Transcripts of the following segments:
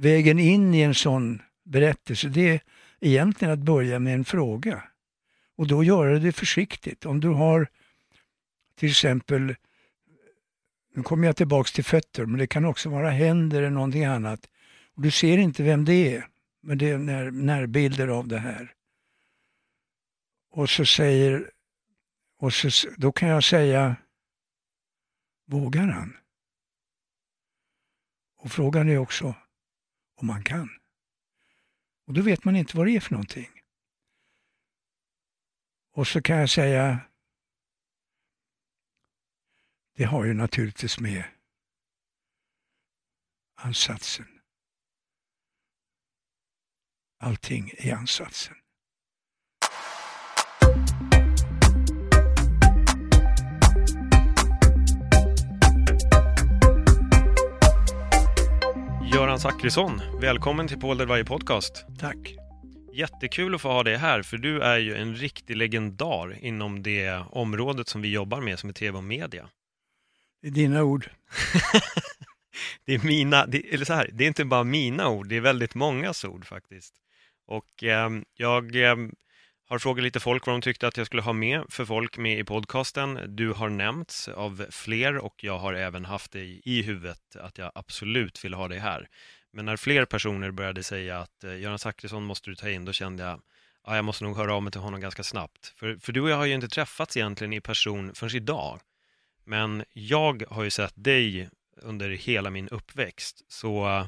Vägen in i en sån berättelse, det är egentligen att börja med en fråga. Och då göra det försiktigt. Om du har till exempel, nu kommer jag tillbaks till fötter, men det kan också vara händer eller någonting annat. Och du ser inte vem det är, men det är när, närbilder av det här. Och så säger, och så, då kan jag säga, vågar han? Och frågan är också om man kan. Och då vet man inte vad det är för någonting. Och så kan jag säga, det har ju naturligtvis med ansatsen. Allting i ansatsen. Göran Zachrisson, välkommen till Paul Delvaye Podcast. Tack. Jättekul att få ha dig här, för du är ju en riktig legendar inom det området som vi jobbar med, som är tv och media. Det är dina ord. Det är mina, det, eller så här, det är inte bara mina ord, det är väldigt mångas ord faktiskt. Och eh, jag eh, har frågat lite folk vad de tyckte att jag skulle ha med för folk med i podcasten. Du har nämnts av fler och jag har även haft dig i huvudet att jag absolut vill ha dig här. Men när fler personer började säga att eh, Göran Zachrisson måste du ta in, då kände jag ja, jag måste nog höra av mig till honom ganska snabbt. För, för du och jag har ju inte träffats egentligen i person förrän idag. Men jag har ju sett dig under hela min uppväxt, så eh,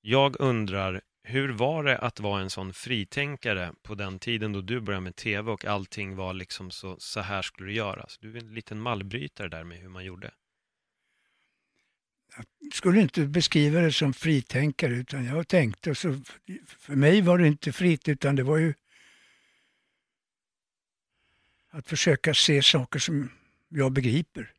jag undrar, hur var det att vara en sån fritänkare på den tiden då du började med tv och allting var liksom så, så här skulle det göras? Alltså, du är en liten mallbrytare där med hur man gjorde. Jag skulle inte beskriva det som fritänkare utan jag tänkte, så för mig var det inte fritt utan det var ju att försöka se saker som jag begriper.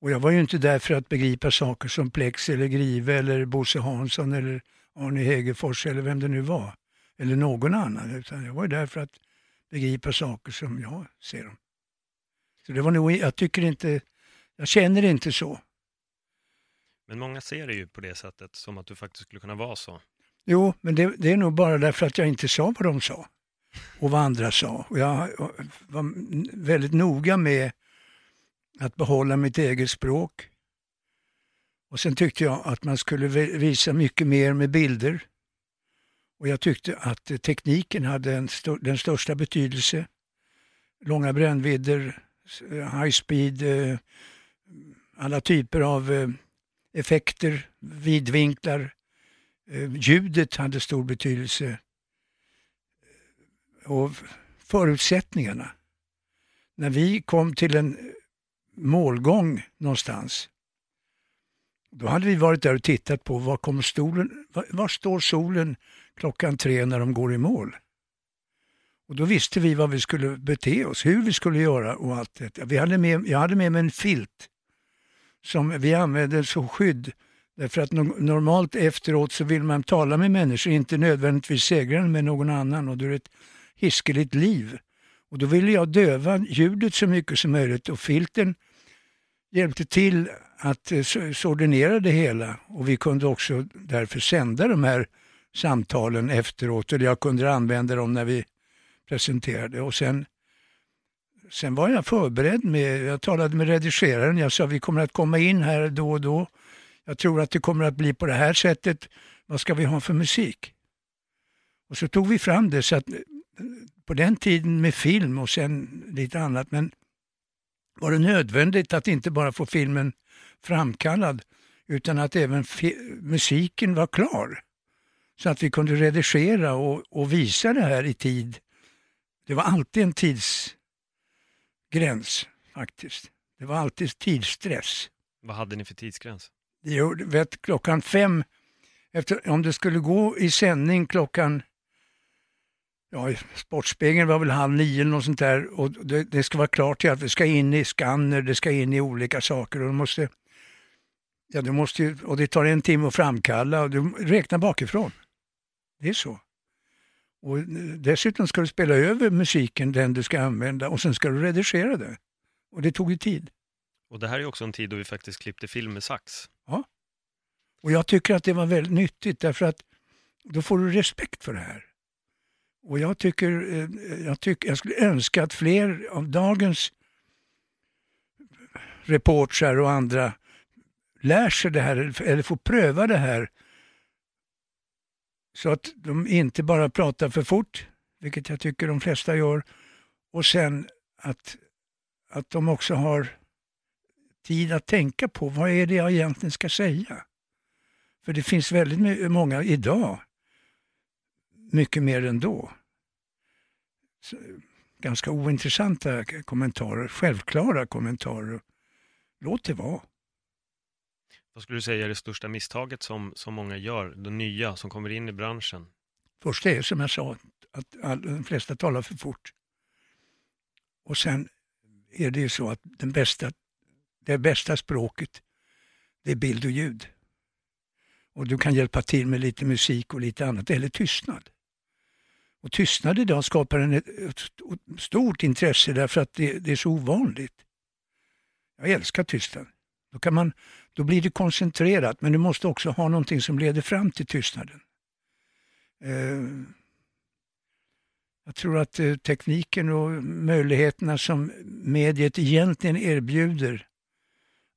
Och jag var ju inte där för att begripa saker som Plex eller Grive eller Bosse Hansson eller Arne Hegerfors eller vem det nu var. Eller någon annan. Utan jag var ju där för att begripa saker som jag ser dem. Så det var nog, jag tycker inte, jag känner inte så. Men många ser det ju på det sättet, som att du faktiskt skulle kunna vara så. Jo, men det, det är nog bara därför att jag inte sa vad de sa. Och vad andra sa. Och jag var väldigt noga med att behålla mitt eget språk. Och sen tyckte jag att man skulle visa mycket mer med bilder. Och jag tyckte att tekniken hade en st den största betydelse. Långa brännvidder, eh, high speed, eh, alla typer av eh, effekter, vidvinklar. Ljudet hade stor betydelse. Och förutsättningarna. När vi kom till en målgång någonstans. Då hade vi varit där och tittat på var, kommer stolen, var, var står solen klockan tre när de går i mål. Och då visste vi vad vi skulle bete oss, hur vi skulle göra och allt detta. Vi hade med, jag hade med mig en filt som vi använde som skydd. Därför att normalt efteråt så vill man tala med människor, inte nödvändigtvis segraren med någon annan och då är det ett hiskeligt liv. Och då ville jag döva ljudet så mycket som möjligt och filten hjälpte till att eh, sordinera det hela och vi kunde också därför sända de här samtalen efteråt, eller jag kunde använda dem när vi presenterade. Och sen, sen var jag förberedd med, jag talade med redigeraren, jag sa vi kommer att komma in här då och då. Jag tror att det kommer att bli på det här sättet. Vad ska vi ha för musik? Och så tog vi fram det så att eh, på den tiden med film och sen lite annat, men var det nödvändigt att inte bara få filmen framkallad utan att även musiken var klar. Så att vi kunde redigera och, och, visa det här i tid. Det var alltid en tidsgräns faktiskt. Det var alltid tidsstress. Vad hade ni för tidsgräns? Jo, vet, klockan fem, efter, om det skulle gå i sändning klockan, ja, Sportspegeln var väl halv nio eller något sånt där och det, det ska vara klart till att det ska in i skanner, det ska in i olika saker och måste, ja, måste ju, och det tar en timme att framkalla och du räknar bakifrån. Det är så. Och dessutom ska du spela över musiken, den du ska använda och sen ska du redigera det. Och det tog ju tid. Och det här är också en tid då vi faktiskt klippte film med sax. Och jag tycker att det var väldigt nyttigt därför att då får du respekt för det här. Och jag tycker, eh, jag, tycker, jag skulle önska att fler av dagens reportrar och andra lär sig det här eller får pröva det här. Så att de inte bara pratar för fort, vilket jag tycker de flesta gör. Och sen att, att de också har tid att tänka på vad är det jag egentligen ska säga. För det finns väldigt många idag, mycket mer än då. Så, ganska ointressanta kommentarer, självklara kommentarer. Låt det vara. Vad skulle du säga är det största misstaget som, som många gör, de nya som kommer in i branschen? Först är som jag sa, att all, de flesta talar för fort. Och sen är det ju så att den bästa, det bästa språket, det är bild och ljud. Och du kan hjälpa till med lite musik och lite annat, eller tystnad. Och tystnad idag skapar en, ett, ett stort intresse därför att det, det är så ovanligt. Jag älskar tystnad. Då, kan man, då blir det koncentrerat, men du måste också ha någonting som leder fram till tystnaden. Eh, jag tror att eh, tekniken och möjligheterna som mediet egentligen erbjuder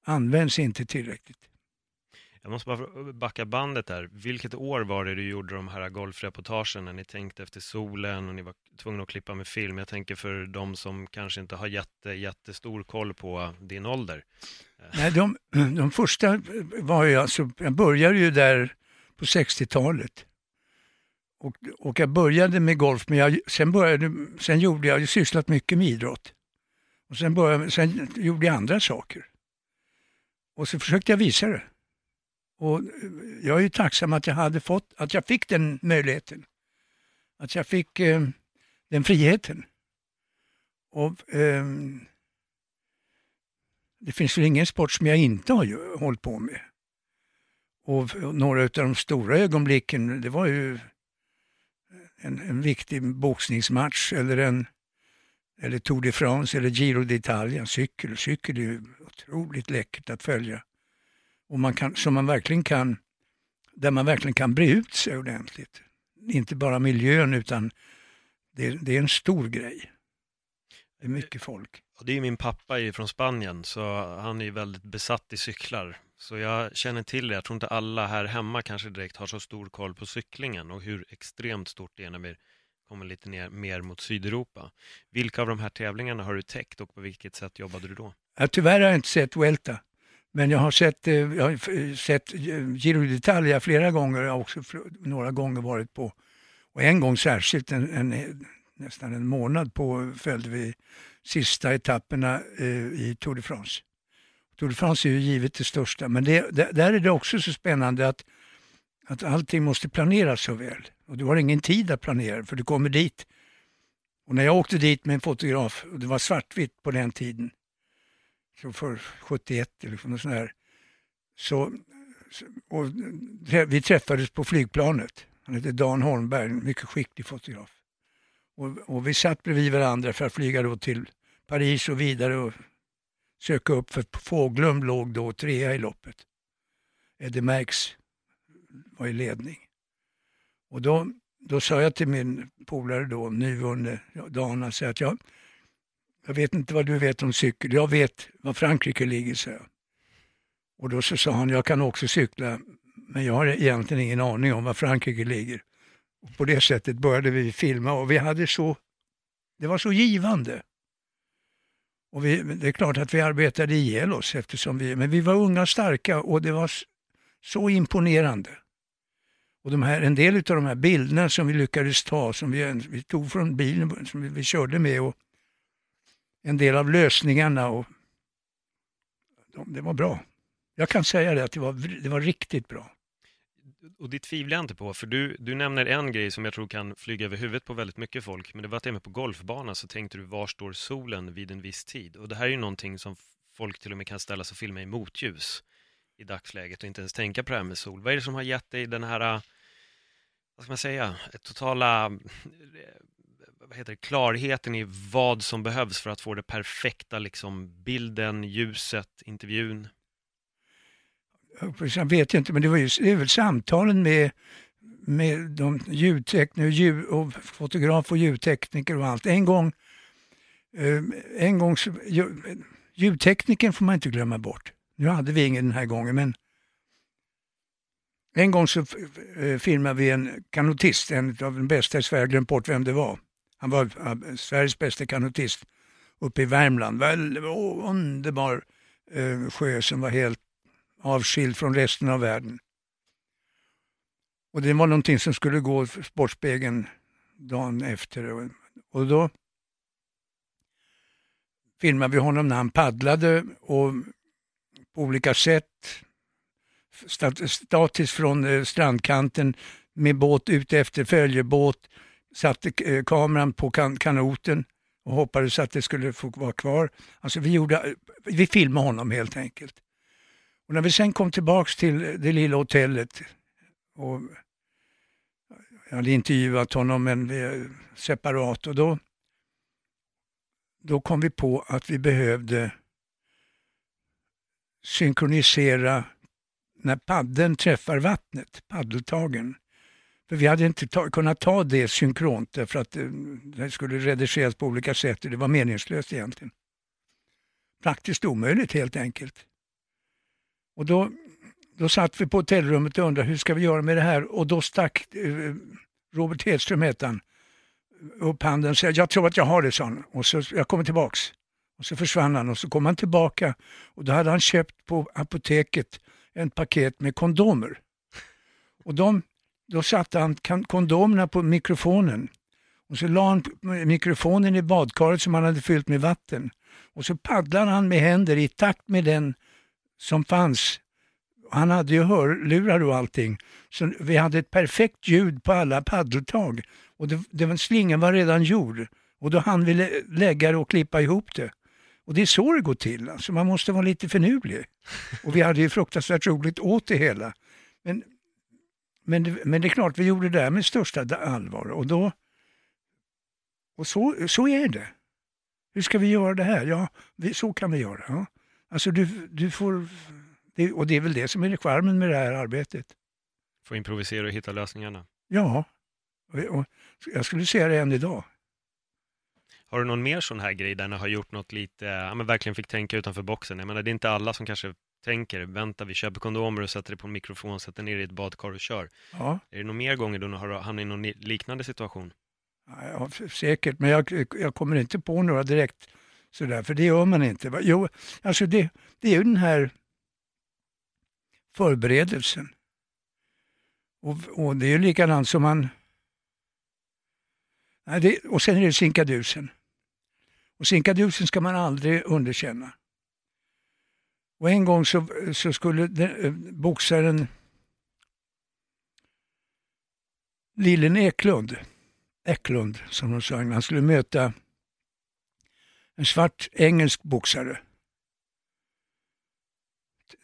används inte tillräckligt. Jag måste bara backa bandet där. Vilket år var det du gjorde de här golfreportagen när ni tänkte efter solen och ni var tvungna att klippa med film? Jag tänker för de som kanske inte har jätte, jättestor koll på din ålder. Nej, de, de första var ju alltså, jag började ju där på 60-talet. Och, och jag började med golf, men jag, sen, började, sen gjorde jag, jag sysslat mycket med idrott. Och sen, började, sen gjorde jag andra saker. Och så försökte jag visa det. Och eh, jag är ju tacksam att jag hade fått, att jag fick den möjligheten. Att jag fick eh, den friheten. Och eh, det finns väl ingen sport som jag inte har ju, hållit på med. Och, och några av de stora ögonblicken, det var ju en, en viktig boxningsmatch eller en eller Tour de France eller Giro d'Italia, cykel. Cykel är ju otroligt läckert att följa. Och man kan, som man verkligen kan, där man verkligen kan bre ut sig ordentligt. Inte bara miljön utan det, det är en stor grej. Det är mycket folk. Och det är min pappa är från Spanien, så han är väldigt besatt i cyklar. Så jag känner till det. Jag tror inte alla här hemma kanske direkt har så stor koll på cyklingen och hur extremt stort det är när vi kommer lite ner, mer mot Sydeuropa. Vilka av de här tävlingarna har du täckt och på vilket sätt jobbade du då? Ja, tyvärr har jag inte sett Vuelta. Men jag har sett, eh, jag har eh, sett eh, Giro d'Italia flera gånger. Jag har också några gånger varit på, och en gång särskilt, en, en, nästan en månad på följde vi sista etapperna i Tour de France. Tour de France är ju givet det största, men det, där där är det också så spännande att, att allting måste planeras så väl. Och du har ingen tid att planera, för du kommer dit. Och när jag åkte dit med en fotograf, och det var svartvitt på den tiden, så för 71 eller något sånt här. Så, och vi träffades på flygplanet. Han hette Dan Holmberg, en mycket skicklig fotograf. Och, och vi satt bredvid varandra för att flyga då till Paris och vidare och söka upp, för Fåglum låg då trea i loppet. Eddie Merckx var i ledning. Och då, då sa jag till min polare då, nyvunne Dan, han säger att jag, jag vet inte vad du vet om cykel. Jag vet var Frankrike ligger, så jag. Och då så sa han, jag kan också cykla, men jag har egentligen ingen aning om var Frankrike ligger. Och på det sättet började vi filma och vi hade så, det var så givande. Och vi, det är klart att vi arbetade ihjäl oss eftersom vi, men vi var unga och starka och det var så imponerande. Och de här, en del av de här bilderna som vi lyckades ta, som vi, vi tog från bilen som vi, vi körde med och en del av lösningarna och de, det var bra. Jag kan säga det att det var, det var riktigt bra. Och det tvivlar jag inte på, för du, du nämner en grej som jag tror kan flyga över huvudet på väldigt mycket folk, men det var att även på golfbanan så tänkte du var står solen vid en viss tid? Och det här är ju någonting som folk till och med kan ställa sig och filma i motljus i dagsläget och inte ens tänka på det här med sol. Vad är det som har gett dig den här, vad ska man säga, totala vad heter det, klarheten i vad som behövs för att få det perfekta, liksom bilden, ljuset, intervjun? Jag vet inte, men det, var ju, det är väl samtalen med, med de ljudtekniker, ljud, och fotograf och ljudtekniker och allt. En gång, ehm, en gång ljudtekniken får man inte glömma bort. Nu hade vi ingen den här gången, men en gång så eh, filmade vi en kanotist, en av de bästa i Sverige, jag glömt bort vem det var. Han var eh, Sveriges bästa kanotist uppe i Värmland. Väldigt underbar eh, sjö som var helt avskild från resten av världen. Och det var någonting som skulle gå för Sportspegeln dagen efter. Och då filmade vi honom när han paddlade och på olika sätt. Statiskt från eh, strandkanten med båt ute efter följebåt. Satte eh, kameran på kan kanoten och hoppades att det skulle få vara kvar. Alltså vi, gjorde, eh, vi filmade honom helt enkelt. Och när vi sen kom tillbaks till eh, det lilla hotellet och jag hade intervjuat honom men separat och då, då kom vi på att vi behövde synkronisera när paddeln träffar vattnet, paddeltagen. För vi hade inte ta, kunnat ta det synkront därför att eh, det, skulle redigeras på olika sätt och det var meningslöst egentligen. Praktiskt omöjligt helt enkelt. Och då, då satt vi på hotellrummet och undrade hur ska vi göra med det här och då stack eh, Robert Hedström hette han, upp handen och sa jag tror att jag har det, sa han. Och så, jag kommer tillbaks. Och så försvann han och så kom han tillbaka och då hade han köpt på apoteket ett paket med kondomer. Och de, då satte han kondomerna på mikrofonen och så la han mikrofonen i badkaret som han hade fyllt med vatten. Och så paddlade han med händer i takt med den som fanns. Han hade ju hörlurar och allting. Så vi hade ett perfekt ljud på alla paddeltag. Och det, det, slingan var redan gjord. Och då hann vi lägga det och klippa ihop det. Och det är så det går till. Alltså man måste vara lite finurlig. Och vi hade ju fruktansvärt roligt åt det hela. Men, men, men det är klart, vi gjorde det där med största allvar. Och, då, och så, så är det. Hur ska vi göra det här? Ja, vi, så kan vi göra. Ja. Alltså du, du får, det, och det är väl det som är charmen med det här arbetet. Få improvisera och hitta lösningarna. Ja, och, och jag skulle säga det än idag. Har du någon mer sån här grej där ni har gjort något lite, ja men verkligen fick tänka utanför boxen? Jag menar det är inte alla som kanske tänker, vänta vi köper kondomer och sätter det på en mikrofon, sätter ner det i ett badkar och kör. Ja. Är det någon mer gånger du har hamnat i någon liknande situation? Ja, säkert, men jag, jag kommer inte på några direkt sådär, för det gör man inte. Jo, alltså det, det är ju den här förberedelsen. Och, och det är ju likadant som man... Nej, det, och sen är det sinkadusen. Och sinkadusen ska man aldrig underkänna. Och en gång så, så skulle den, eh, boxaren Lillen Eklund, Eklund som de sa, han skulle möta en svart engelsk boxare.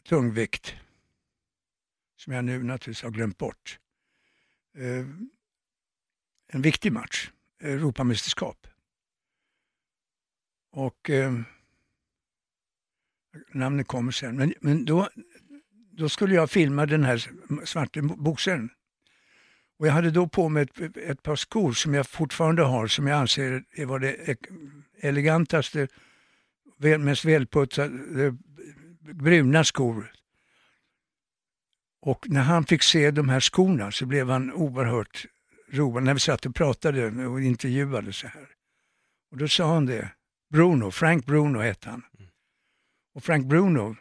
Tungvikt. Som jag nu naturligtvis har glömt bort. Eh, en viktig match. Europamästerskap. Och eh, namnet kommer sen. Men, men då, då skulle jag filma den här svarte boxaren. Och jag hade då på mig ett, ett par skor som jag fortfarande har som jag anser var det elegantaste, mest välputsade bruna skor. Och när han fick se de här skorna så blev han oerhört road när vi satt och pratade och intervjuade så här. Och då sa han det, Bruno, Frank Bruno hette han. Och Frank Bruno,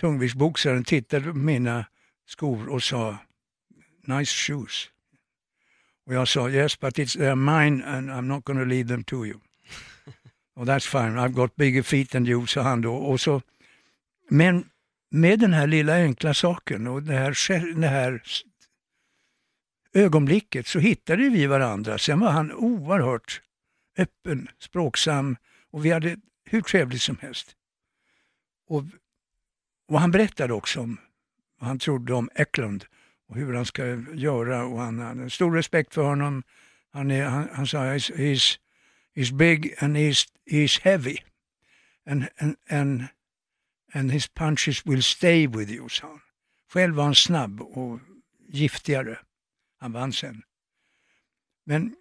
tungviktsboxaren, tittade på mina skor och sa nice shoes. Och jag sa yes but it's they're mine and I'm not going to leave them to you. och that's fine, I've got bigger feet than you, sa han då. Och så, men med den här lilla enkla saken och det här, det här ögonblicket så hittade vi varandra. Sen var han oerhört öppen, språksam och vi hade hur trevligt som helst. Och, och han berättade också om vad han trodde om Eklund och hur han ska göra och han hade stor respekt för honom. Han, är, han, han sa he's, he's, he's big and he's, he's heavy and, and, and, and his punches will stay with you, sa han. Själv var han snabb och giftigare. Han vann sen. Men,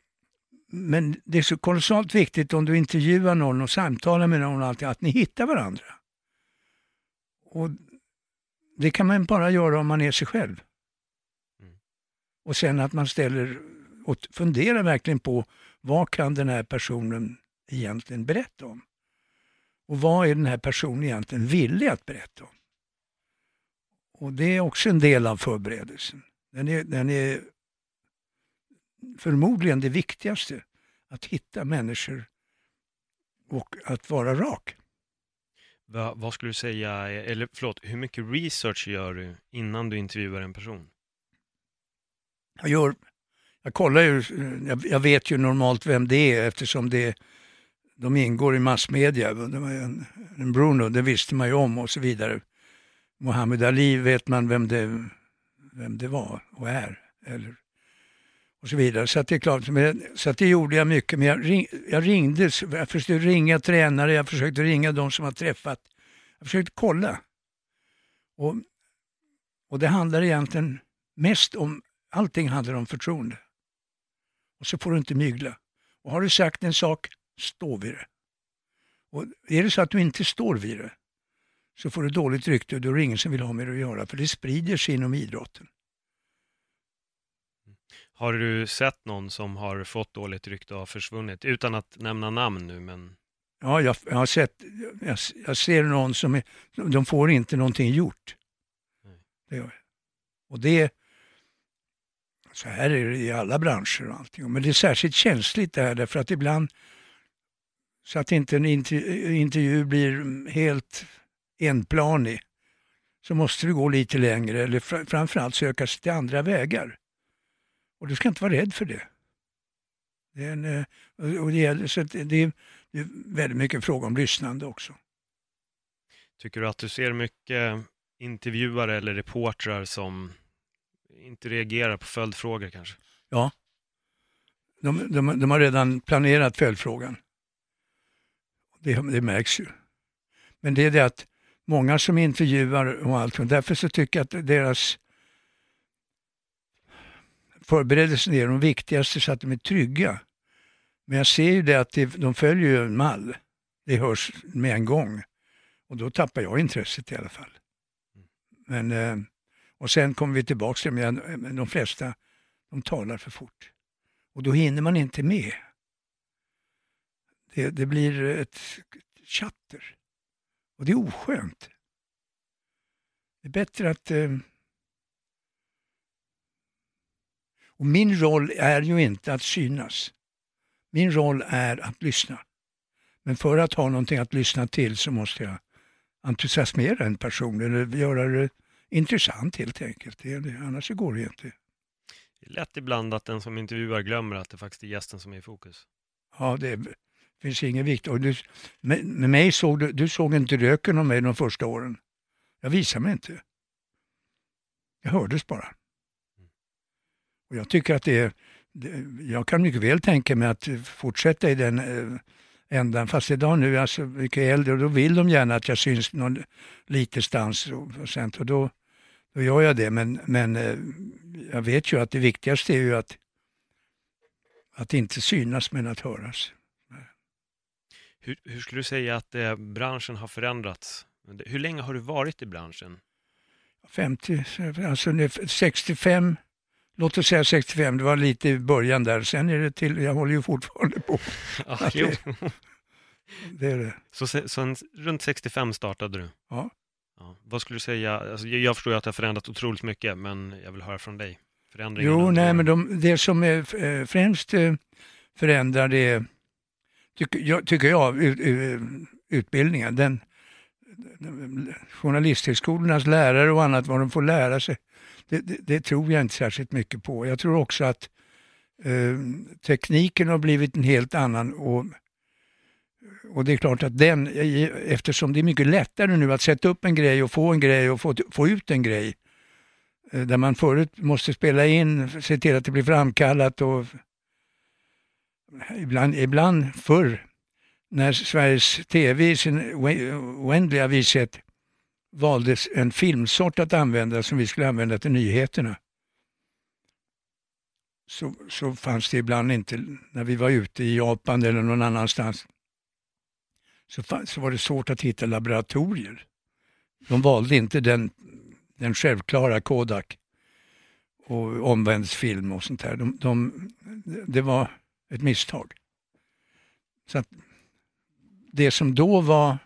men det är så kolossalt viktigt om du intervjuar någon och samtalar med någon alltid, att ni hittar varandra. Och det kan man bara göra om man är sig själv. Och sen att man ställer och funderar verkligen på vad kan den här personen egentligen berätta om? Och vad är den här personen egentligen villig att berätta om? Och det är också en del av förberedelsen. Den är, den är förmodligen det viktigaste, att hitta människor och att vara rak. Va, vad skulle du säga, eller förlåt, hur mycket research gör du innan du intervjuar en person? Jag, gör, jag kollar ju, jag, jag vet ju normalt vem det är eftersom det, de ingår i massmedia. Det var en, en Bruno, det visste man ju om och så vidare. Mohammed Ali vet man vem det, vem det var och är. Eller, och så vidare. Så att det är klart, så att det gjorde jag mycket. Men jag, ring, jag ringde, jag försökte ringa tränare, jag försökte ringa de som har träffat. Jag försökte kolla. Och, och det handlar egentligen mest om, allting handlar om förtroende. Och så får du inte mygla. Och har du sagt en sak, stå vid det. Och är det så att du inte står vid det, så får du dåligt rykte och då är det ingen som vill ha med det att göra. För det sprider sig inom idrotten. Har du sett någon som har fått dåligt rykte och har försvunnit? Utan att nämna namn nu, men Ja, jag, jag har sett, jag, jag ser någon som är, de får inte någonting gjort. Det gör jag. Och det, så här är det i alla branscher och allting. Men det är särskilt känsligt det här därför att ibland, så att inte en intervju, intervju blir helt enplanig, så måste du gå lite längre eller fr- framförallt söka sig till andra vägar. Och du ska inte vara rädd för det. Det är, en, eh, och- det, gäller, så det, det är det är väldigt mycket fråga om lyssnande också. tycker du att du ser mycket intervjuare eller reportrar som inte reagerar på följdfrågor kanske? Ja. De, de, de har redan planerat följdfrågan. Det, det märks ju. Men det är det att många som intervjuar och allt, och därför så tycker jag att deras Förberedelserna är de viktigaste så att de är trygga. Men jag ser ju det att det, de följer ju en mall. Det hörs med en gång. Och då tappar jag intresset i alla fall. Men, eh, och sen kommer vi tillbaka till det, men eh, de flesta de talar för fort. Och då hinner man inte med. Det, det blir ett chatter. Och det är oskönt. Det är bättre att... Eh... Och min roll är ju inte att synas. Min roll är att lyssna. Men för att ha någonting att lyssna till så måste jag entusiasmera en person eller göra det intressant helt enkelt. Det, det, annars går det inte. Det är lätt ibland att den som intervjuar glömmer att det faktiskt är gästen som är i fokus. Ja, det finns ingen vikt. Och du, med, med mig såg du, du såg inte röken av mig de första åren. Jag visade mig inte. Jag hördes bara. Och jag tycker att det är, jag kan mycket väl tänka mig att fortsätta i den eh, ändan. Fast idag nu är jag så mycket äldre och då vill de gärna att jag syns någon lite stans och, och, då, då gör jag det. Men, men eh, jag vet ju att det viktigaste är ju att, att inte synas men att höras. Hur, hur skulle du säga att eh, branschen har förändrats? Hur länge har du varit i branschen? 50, alltså nu 65, låt oss säga 65, det var lite i början där. Sen är det till, jag håller ju fortfarande på. Ah, jo. Det är det. Så sen, runt 65 startade du? Ja. Ja. Vad skulle du säga? Alltså, jag, förstår ju att det har förändrats otroligt mycket, men jag vill höra från dig. Jo, nej, men de, det som är eh, främst eh, förändrar det är, tycker jag, tycker jag ut, utbildningen. Den, journalisthögskolornas lärare och annat, vad de får lära sig, det, det, det tror jag inte särskilt mycket på. Jag tror också att eh, tekniken har blivit en helt annan och, och det är klart att den, eftersom det är mycket lättare nu att sätta upp en grej och få en grej och få, få ut en grej, eh, där man förut måste spela in, se till att det blir framkallat och ibland, ibland förr när Sveriges TV i sin oändliga vishet valdes en filmsort att använda som vi skulle använda till nyheterna. Så, så fanns det ibland inte, när vi var ute i Japan eller någon annanstans, så, fanns, så var det svårt att hitta laboratorier. De valde inte den, den självklara Kodak och omvändsfilm och sånt där. De, de, det var ett misstag. Så att det som då var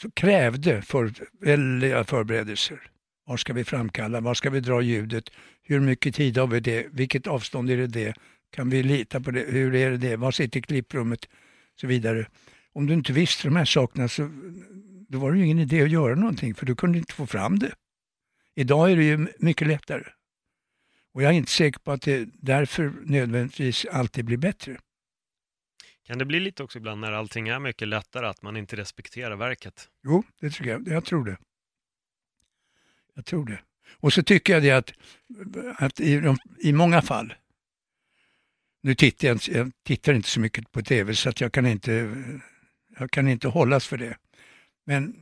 så krävde för, väldiga förberedelser. Var ska vi framkalla? Var ska vi dra ljudet? Hur mycket tid har vi det? Vilket avstånd är det det? Kan vi lita på det? Hur är det det? Var sitter klipprummet? Så vidare. Om du inte visste de här sakerna så då var det ju ingen idé att göra någonting för du kunde inte få fram det. Idag är det ju mycket lättare. Och jag är inte säker på att det därför nödvändigtvis alltid blir bättre. Kan det bli lite också ibland när allting är mycket lättare att man inte respekterar verket? Jo, det tycker jag. Jag tror det. Jag tror det. Och så tycker jag det att, att i, de, i många fall, nu tittar jag, jag tittar inte så mycket på tv så att jag kan inte, jag kan inte hållas för det. Men,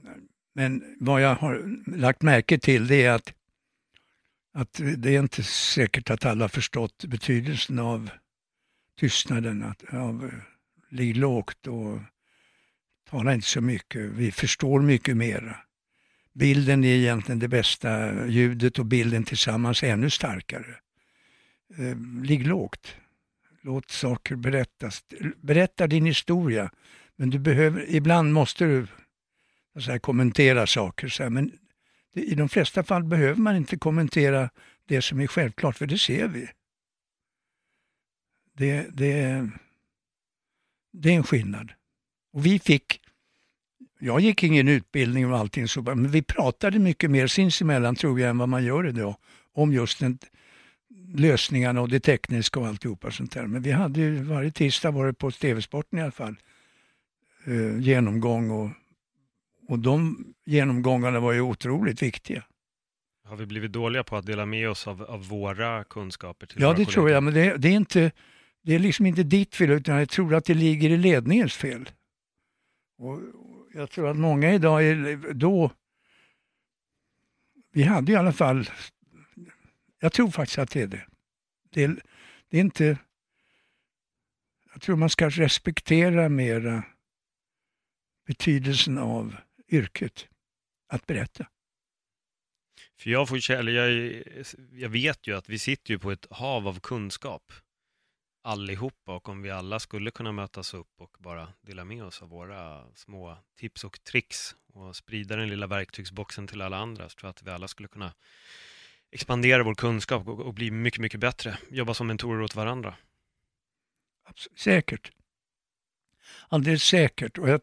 men vad jag har lagt märke till det är att, att det är inte säkert att alla förstått betydelsen av tystnaden, att, av ligg lågt och tala inte så mycket. Vi förstår mycket mera. Bilden är egentligen det bästa, ljudet och bilden tillsammans är ännu starkare. Eh, ligg lågt. Låt saker berättas. Berätta din historia. Men du behöver, ibland måste du så här, kommentera saker. Så här, men det, i de flesta fall behöver man inte kommentera det som är självklart, för det ser vi. Det, det, det är en skillnad. Och vi fick, jag gick ingen utbildning och allting så, men vi pratade mycket mer sinsemellan tror jag än vad man gör idag om just den, lösningarna och det tekniska och alltihopa sånt där. Men vi hade ju varje tisdag varit på TV-sporten i alla fall, eh, genomgång och, och de genomgångarna var ju otroligt viktiga. Har vi blivit dåliga på att dela med oss av, av våra kunskaper? ja, det kollegor? tror jag, men det, det, är inte det är liksom inte ditt fel utan jag tror att det ligger i ledningens fel. Och jag tror att många idag är då... Vi hade i alla fall... Jag tror faktiskt att det är det. Det är, det är inte... Jag tror man ska respektera mera betydelsen av yrket, att berätta. För jag, får, jag, jag vet ju att vi sitter ju på ett hav av kunskap allihopa och om vi alla skulle kunna mötas upp och bara dela med oss av våra små tips och tricks och sprida den lilla verktygsboxen till alla andra så tror jag att vi alla skulle kunna expandera vår kunskap och, bli mycket, mycket bättre. Jobba som mentorer åt varandra. Säkert. Alldeles säkert. Och jag,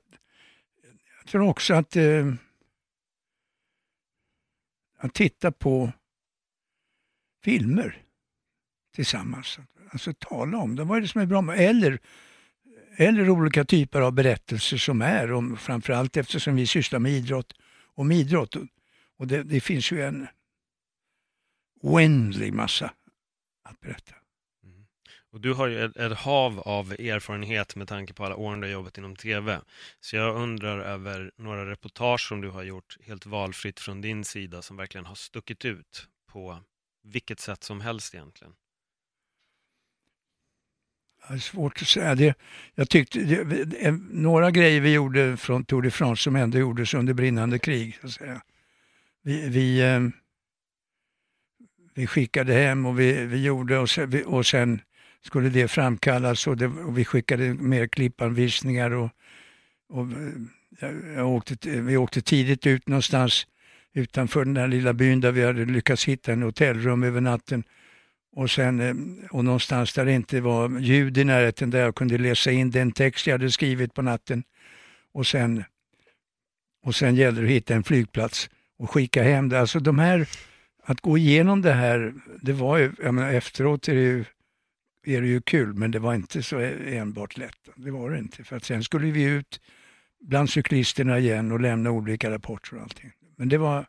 jag tror också att, eh, att titta på filmer tillsammans. Alltså tala om det. Vad är det som är bra med eller, eller olika typer av berättelser som är, om, framförallt eftersom vi sysslar med idrott, om idrott. Och det, det finns ju en oändlig massa att berätta. Mm. Och du har ju ett, ett, hav av erfarenhet med tanke på alla åren du har jobbat inom TV. Så jag undrar över några reportage som du har gjort helt valfritt från din sida som verkligen har stuckit ut på vilket sätt som helst egentligen. Är svårt att säga. Det, jag tyckte, det, några grejer vi gjorde från Tour de France som ändå gjordes under brinnande krig. Så att säga. Vi, vi, eh, vi skickade hem och vi, vi gjorde och sen, och sen skulle det framkallas och, det, och vi skickade mer klippanvisningar. Och, och jag, jag åkte, vi åkte tidigt ut någonstans utanför den där lilla byn där vi hade lyckats hitta en hotellrum över natten och, sen, eh, och någonstans där det inte var ljud i närheten där jag kunde läsa in den text jag hade skrivit på natten. och sen, och sen gällde det att hitta en flygplats och skicka hem det. Alltså de här, att gå igenom det här, det var ju, jag menar, efteråt är det ju är det ju kul, men det var inte så enbart lätt. Det var det inte. För att sen skulle vi ut bland cyklisterna igen och lämna olika rapporter och allting. Men det var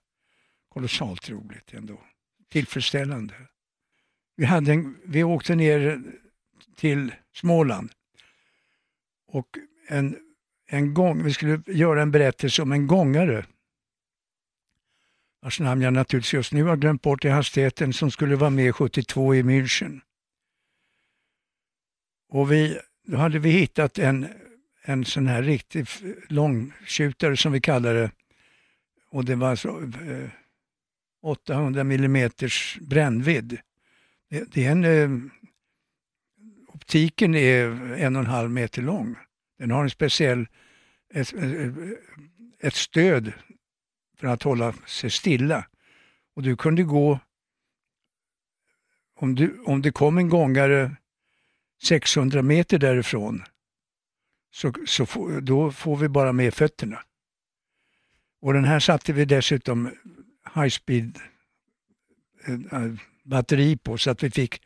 kolossalt roligt ändå. Tillfredsställande. Vi, hade en, vi åkte ner till Småland och en, en gång, vi skulle göra en berättelse om en gångare vars namn jag naturligtvis just nu har glömt bort i hastigheten, som skulle vara med 72 i München. Och vi, då hade vi hittat en, en sån här riktig långskjutare som vi kallar det. Och det var så, eh, 800 mm brännvidd. Det, är en, eh, optiken är en och en halv meter lång. Den har en speciell, ett, eh, ett stöd för att hålla sig stilla. Och du kunde gå, om, du, om det kom en gångare 600 meter därifrån, så, så få, då får vi bara med fötterna. Och den här satte vi dessutom high speed äh, batteri på så att vi fick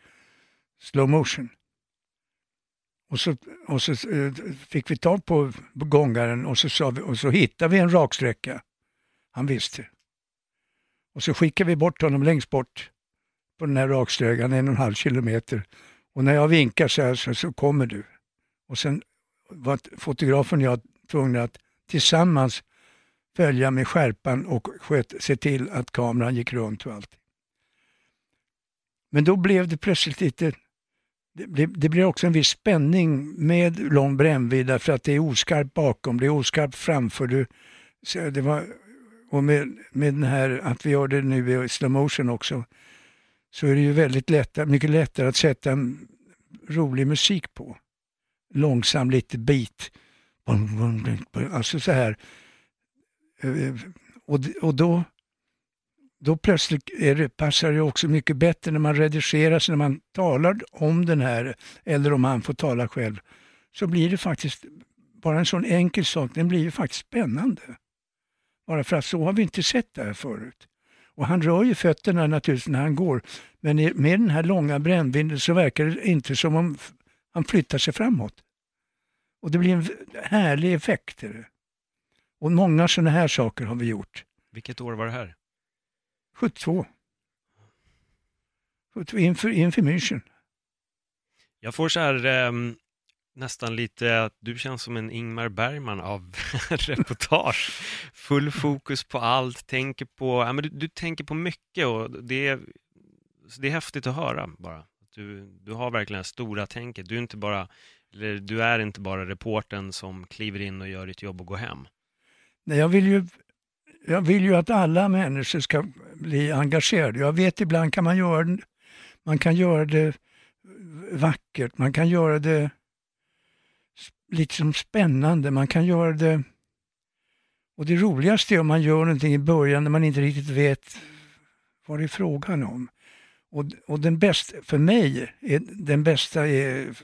slow motion. Och så, och så eh, fick vi tag på gångaren och så, sa vi, och så hittade vi en raksträcka. Han visste. Och så skickade vi bort honom längst bort på den här raksträckan, en och en halv kilometer. Och när jag vinkar så här så, så kommer du. Och sen var fotografen och jag tvungna att tillsammans följa med skärpan och sköt, se till att kameran gick runt och allt. Men då blev det plötsligt lite det det blir också en viss spänning med lång brännvidd därför att det är oskarpt bakom, det är oskarpt framför. Du, det var, och med, med den här att vi gör det nu i slow motion också så är det ju väldigt lätt, mycket lättare att sätta en rolig musik på. Långsam lite beat. Alltså så här. Eh, och, och då, då plötsligt är det, passar det också mycket bättre när man redigerar, sig, när man talar om den här, eller om han får tala själv, så blir det faktiskt, bara en sån enkel sak, den blir ju faktiskt spännande. Bara för att så har vi inte sett det här förut. Och han rör ju fötterna naturligtvis när han går. Men med den här långa brännvinden så verkar det inte som om han flyttar sig framåt. Och det blir en härlig effekt. Och många sådana här saker har vi gjort. Vilket år var det här? 72. 72 inför, inför München. Jag får så här um, nästan lite att du känns som en Ingmar Bergman av reportage. Full fokus på allt, tänker på, ja, men du, du tänker på mycket och det är, det är häftigt att höra bara. Du, du har verkligen det stora tänket. Du är inte bara du är inte bara reporten som kliver in och gör ditt jobb och går hem. Nej, jag vill ju, jag vill ju att alla människor ska bli engagerade. Jag vet ibland kan man göra, man kan göra det vackert, man kan göra det liksom spännande, man kan göra det... Och det roligaste är om man gör någonting i början när man inte riktigt vet vad det är frågan om. Och, och den bästa, för mig, är, den bästa är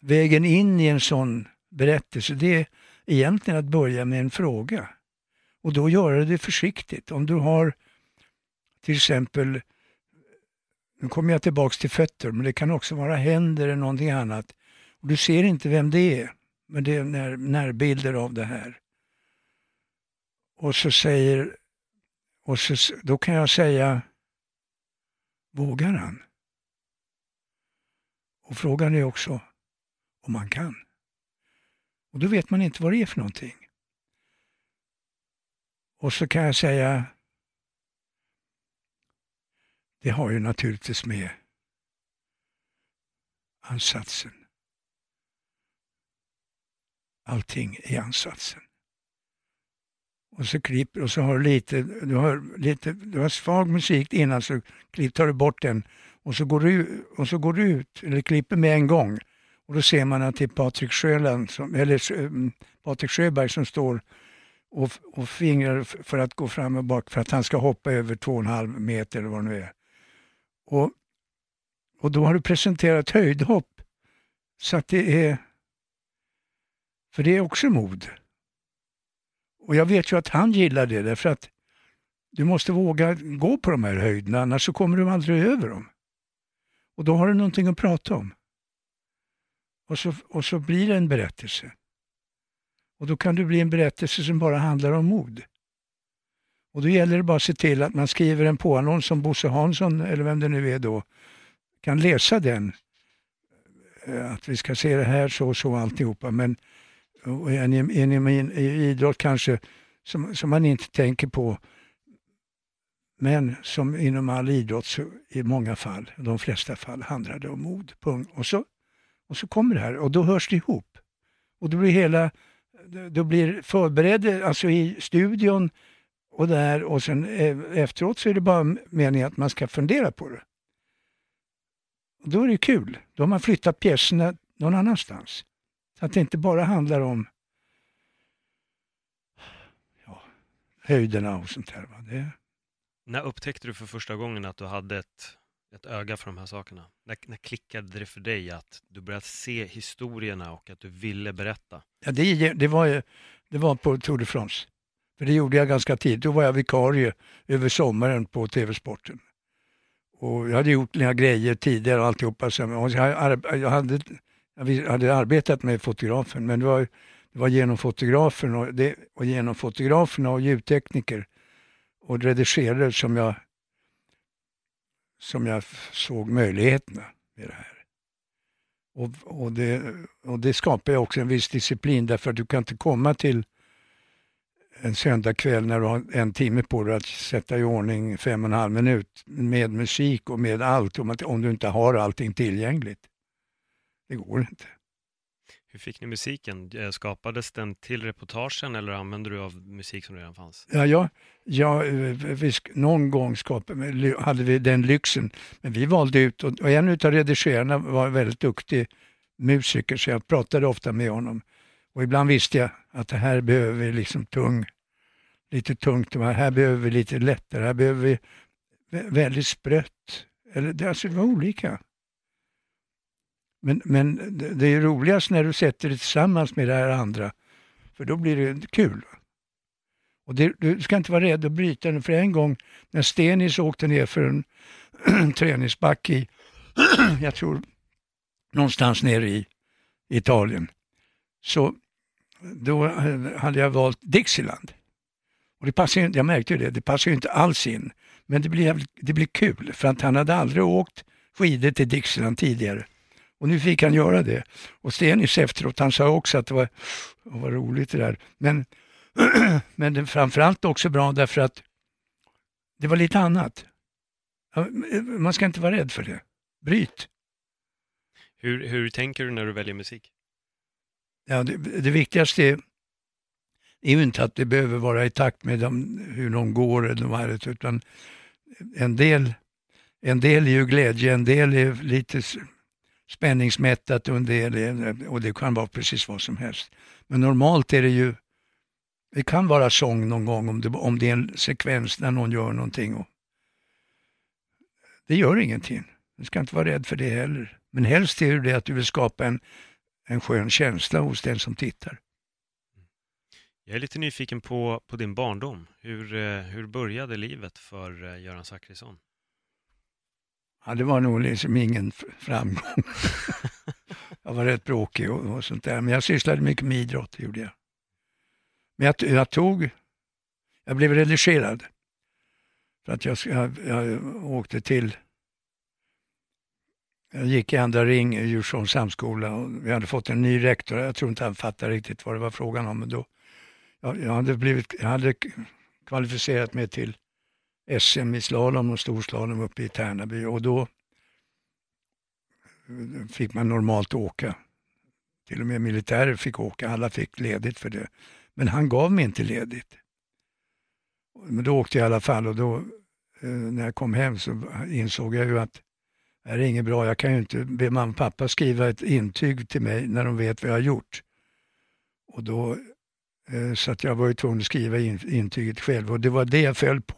vägen in i en sån berättelse, det är egentligen att börja med en fråga. Och då göra det försiktigt. Om du har till exempel, nu kommer jag tillbaks till fötter, men det kan också vara händer eller någonting annat. Och du ser inte vem det är, men det är när, närbilder av det här. Och så säger, och så, då kan jag säga, vågar han? Och frågan är också om man kan. Och då vet man inte vad det är för någonting. Och så kan jag säga, det har ju naturligtvis med ansatsen allting i ansatsen. Och så klipper och så har du lite, du har lite, du har svag musik innan så tar du bort den och så går du, och så går du ut, eller klipper med en gång. Och då ser man att det är Patrik Sjöland, som, eller eh, Patrik Sjöberg som står och, och fingrar för att gå fram och bak för att han ska hoppa över två och en halv meter eller vad det nu är. Och, och då har du presenterat höjdhopp så att det är För det är också mod. Och jag vet ju att han gillar det därför att du måste våga gå på de här höjderna annars så kommer du aldrig över dem. Och då har du någonting att prata om. Och så, och så blir det en berättelse. Och då kan det bli en berättelse som bara handlar om mod. Och då gäller det bara att se till att man skriver en påannons som Bosse Hansson, eller vem det nu är då, kan läsa den. Eh, att vi ska se det här så och så alltihopa. Men och en, en, en, en idrott kanske som, som man inte tänker på. Men som inom all idrott så i många fall, de flesta fall, handlar det om mod. Punkt. Och så, och så kommer det här och då hörs det ihop. Och då blir hela, då blir förberedd, alltså i studion och där och sen eh, efteråt så är det bara meningen att man ska fundera på det. Och då är det kul. Då har man flyttat pjäserna någon annanstans. Så att det inte bara handlar om ja, höjderna och sånt där. Det, När upptäckte du för första gången att du hade ett, ett öga för de här sakerna? När, när klickade det för dig att du började se historierna och att du ville berätta? ja, det, det, var, ju- det var på Tour de France. För det gjorde jag ganska tidigt. Då var jag vikarie över sommaren på TV-sporten. Och jag hade gjort några grejer tidigare och alltihopa. Och jag, jag, hade, jag hade arbetat med fotografen men det var, det var genom fotografen och, det, och genom fotograferna och ljudtekniker och redigerare som jag, som jag såg möjligheterna med det här. Och, och, det, och det skapar ju också en viss disciplin därför att du kan inte komma till en söndagkväll när du har en timme på dig att sätta i ordning fem och en halv minut med musik och med allt om, att, om du inte har allting tillgängligt. Det går inte. Hur fick ni musiken? Eh, skapades den till reportagen eller använde du av musik som redan fanns? Ja, ja, ja, eh, vi, sk- någon gång skapade, hade vi den lyxen, men vi valde ut, och, en av redigerarna var en väldigt duktig musiker så jag pratade ofta med honom. Och ibland visste jag att det här behöver vi liksom tung, lite tungt, det här behöver vi lite lättare, här behöver vi väldigt sprött. Eller, det, alltså, det var olika. Men, men det, är roligast när du sätter det tillsammans med det här andra, för då blir det kul. Och det, du ska inte vara rädd att bryta den, för en gång när Stenis åkte ner för en träningsback i, jag tror någonstans nere i Italien, så då hade jag valt Dixieland. Och det passade, jag märkte ju det, det passar ju inte alls in. Men det blir, det blir kul, för att han hade aldrig åkt skidor till Dixieland tidigare. Och nu fick han göra det. Och Stenis efteråt, han sa också att det var, var roligt det där. Men men det framförallt också bra därför att det var lite annat. Man ska inte vara rädd för det. Bryt. Hur, hur tänker du när du väljer musik? Ja, det, det viktigaste är, är ju inte att det behöver vara i takt med dem, hur de går eller vad det är, utan en del, en del är ju glädje, en del är lite spänningsmättat och en del och det kan vara precis vad som helst. Men normalt är det ju, det kan vara sång någon gång om det, om det är en sekvens när någon gör någonting. Och, det gör ingenting. Du ska inte vara rädd för det heller. Men helst är det det att du vill skapa en, en skön känsla hos den som tittar. Jag är lite nyfiken på, på din barndom. Hur, eh, hur började livet för eh, Göran Zachrisson? Ja, det var nog liksom ingen framgång. jag var rätt bråkig och, och sånt där. Men jag sysslade mycket med idrott, det gjorde jag. Men jag, jag tog, jag blev redigerad. För att jag, jag, jag åkte till, jag gick i andra ring i Djursholms samskola och vi hade fått en ny rektor. Jag tror inte han fattade riktigt vad det var frågan om. Men då, jag, jag, hade blivit, jag hade kvalificerat mig till SM i slalom och storslalom uppe i Tärnaby och då fick man normalt åka. Till och med militärer fick åka, alla fick ledigt för det. Men han gav mig inte ledigt. Men då åkte jag i alla fall och då eh, när jag kom hem så insåg jag ju att det här är inget bra, jag kan ju inte be mamma och pappa skriva ett intyg till mig när de vet vad jag har gjort. Och då, eh, så att jag var ju tvungen att skriva in, intyget själv och det var det jag föll på.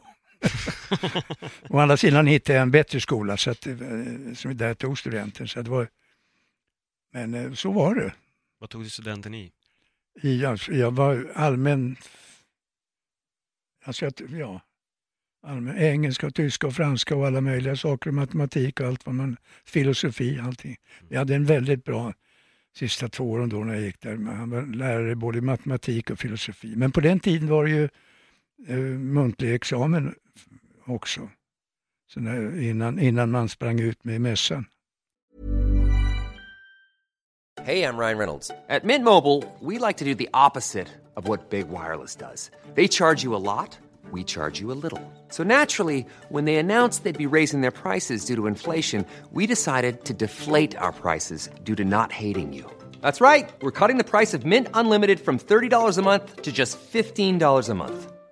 Å andra sidan hittade jag en bättre skola så att, eh, som där jag tog studenten. Så det var, men eh, så var det. Vad tog du studenten i? I, alltså, jag var allmän... Alltså, ja, allmän, engelska, tyska och franska och alla möjliga saker, matematik och allt vad man... Filosofi, allting. Jag hade en väldigt bra sista två åren då när jag gick där. Han var lärare både i matematik och filosofi. Men på den tiden var det ju eh, muntlig examen också. Så när, innan, innan man sprang ut med mässan. Hey, I'm Ryan Reynolds. At Mint Mobile, we like to do the opposite of what Big Wireless does. They charge you a lot, we charge you a little. So naturally, when they announced they'd be raising their prices due to inflation, we decided to deflate our prices due to not hating you. That's right. We're cutting the price of Mint Unlimited from $30 a month to just $15 a month.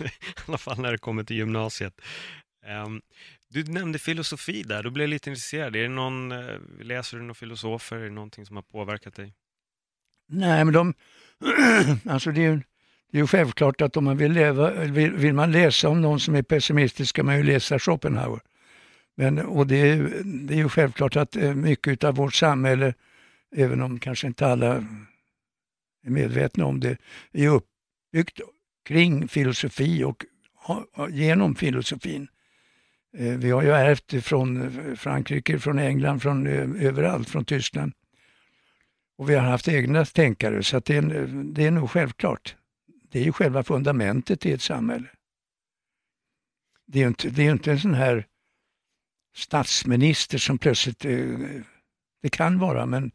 I alla fall när det kommer till gymnasiet. Um, du nämnde filosofi där, då blev jag lite intresserad. Är det någon, eh, läser du några filosofer? Är det någonting som har påverkat dig? Nej, men de... alltså det är ju det är ju självklart att om man vill, leva, vill, vill man läsa om någon som är pessimistisk ska man ju läsa Schopenhauer. Men, och det är, ju- det är ju självklart att eh, mycket av vårt samhälle, även om kanske inte alla är medvetna om det, är uppbyggt kring filosofi och genom filosofin. Eh, vi har ju ärvt det från eh, Frankrike, från England, från eh, överallt, från Tyskland. Och vi har haft egna tänkare, så att det, är, det är nog självklart. Det är ju själva fundamentet i ett samhälle. Det är ju inte, det är inte en sån här statsminister som plötsligt, det kan vara, men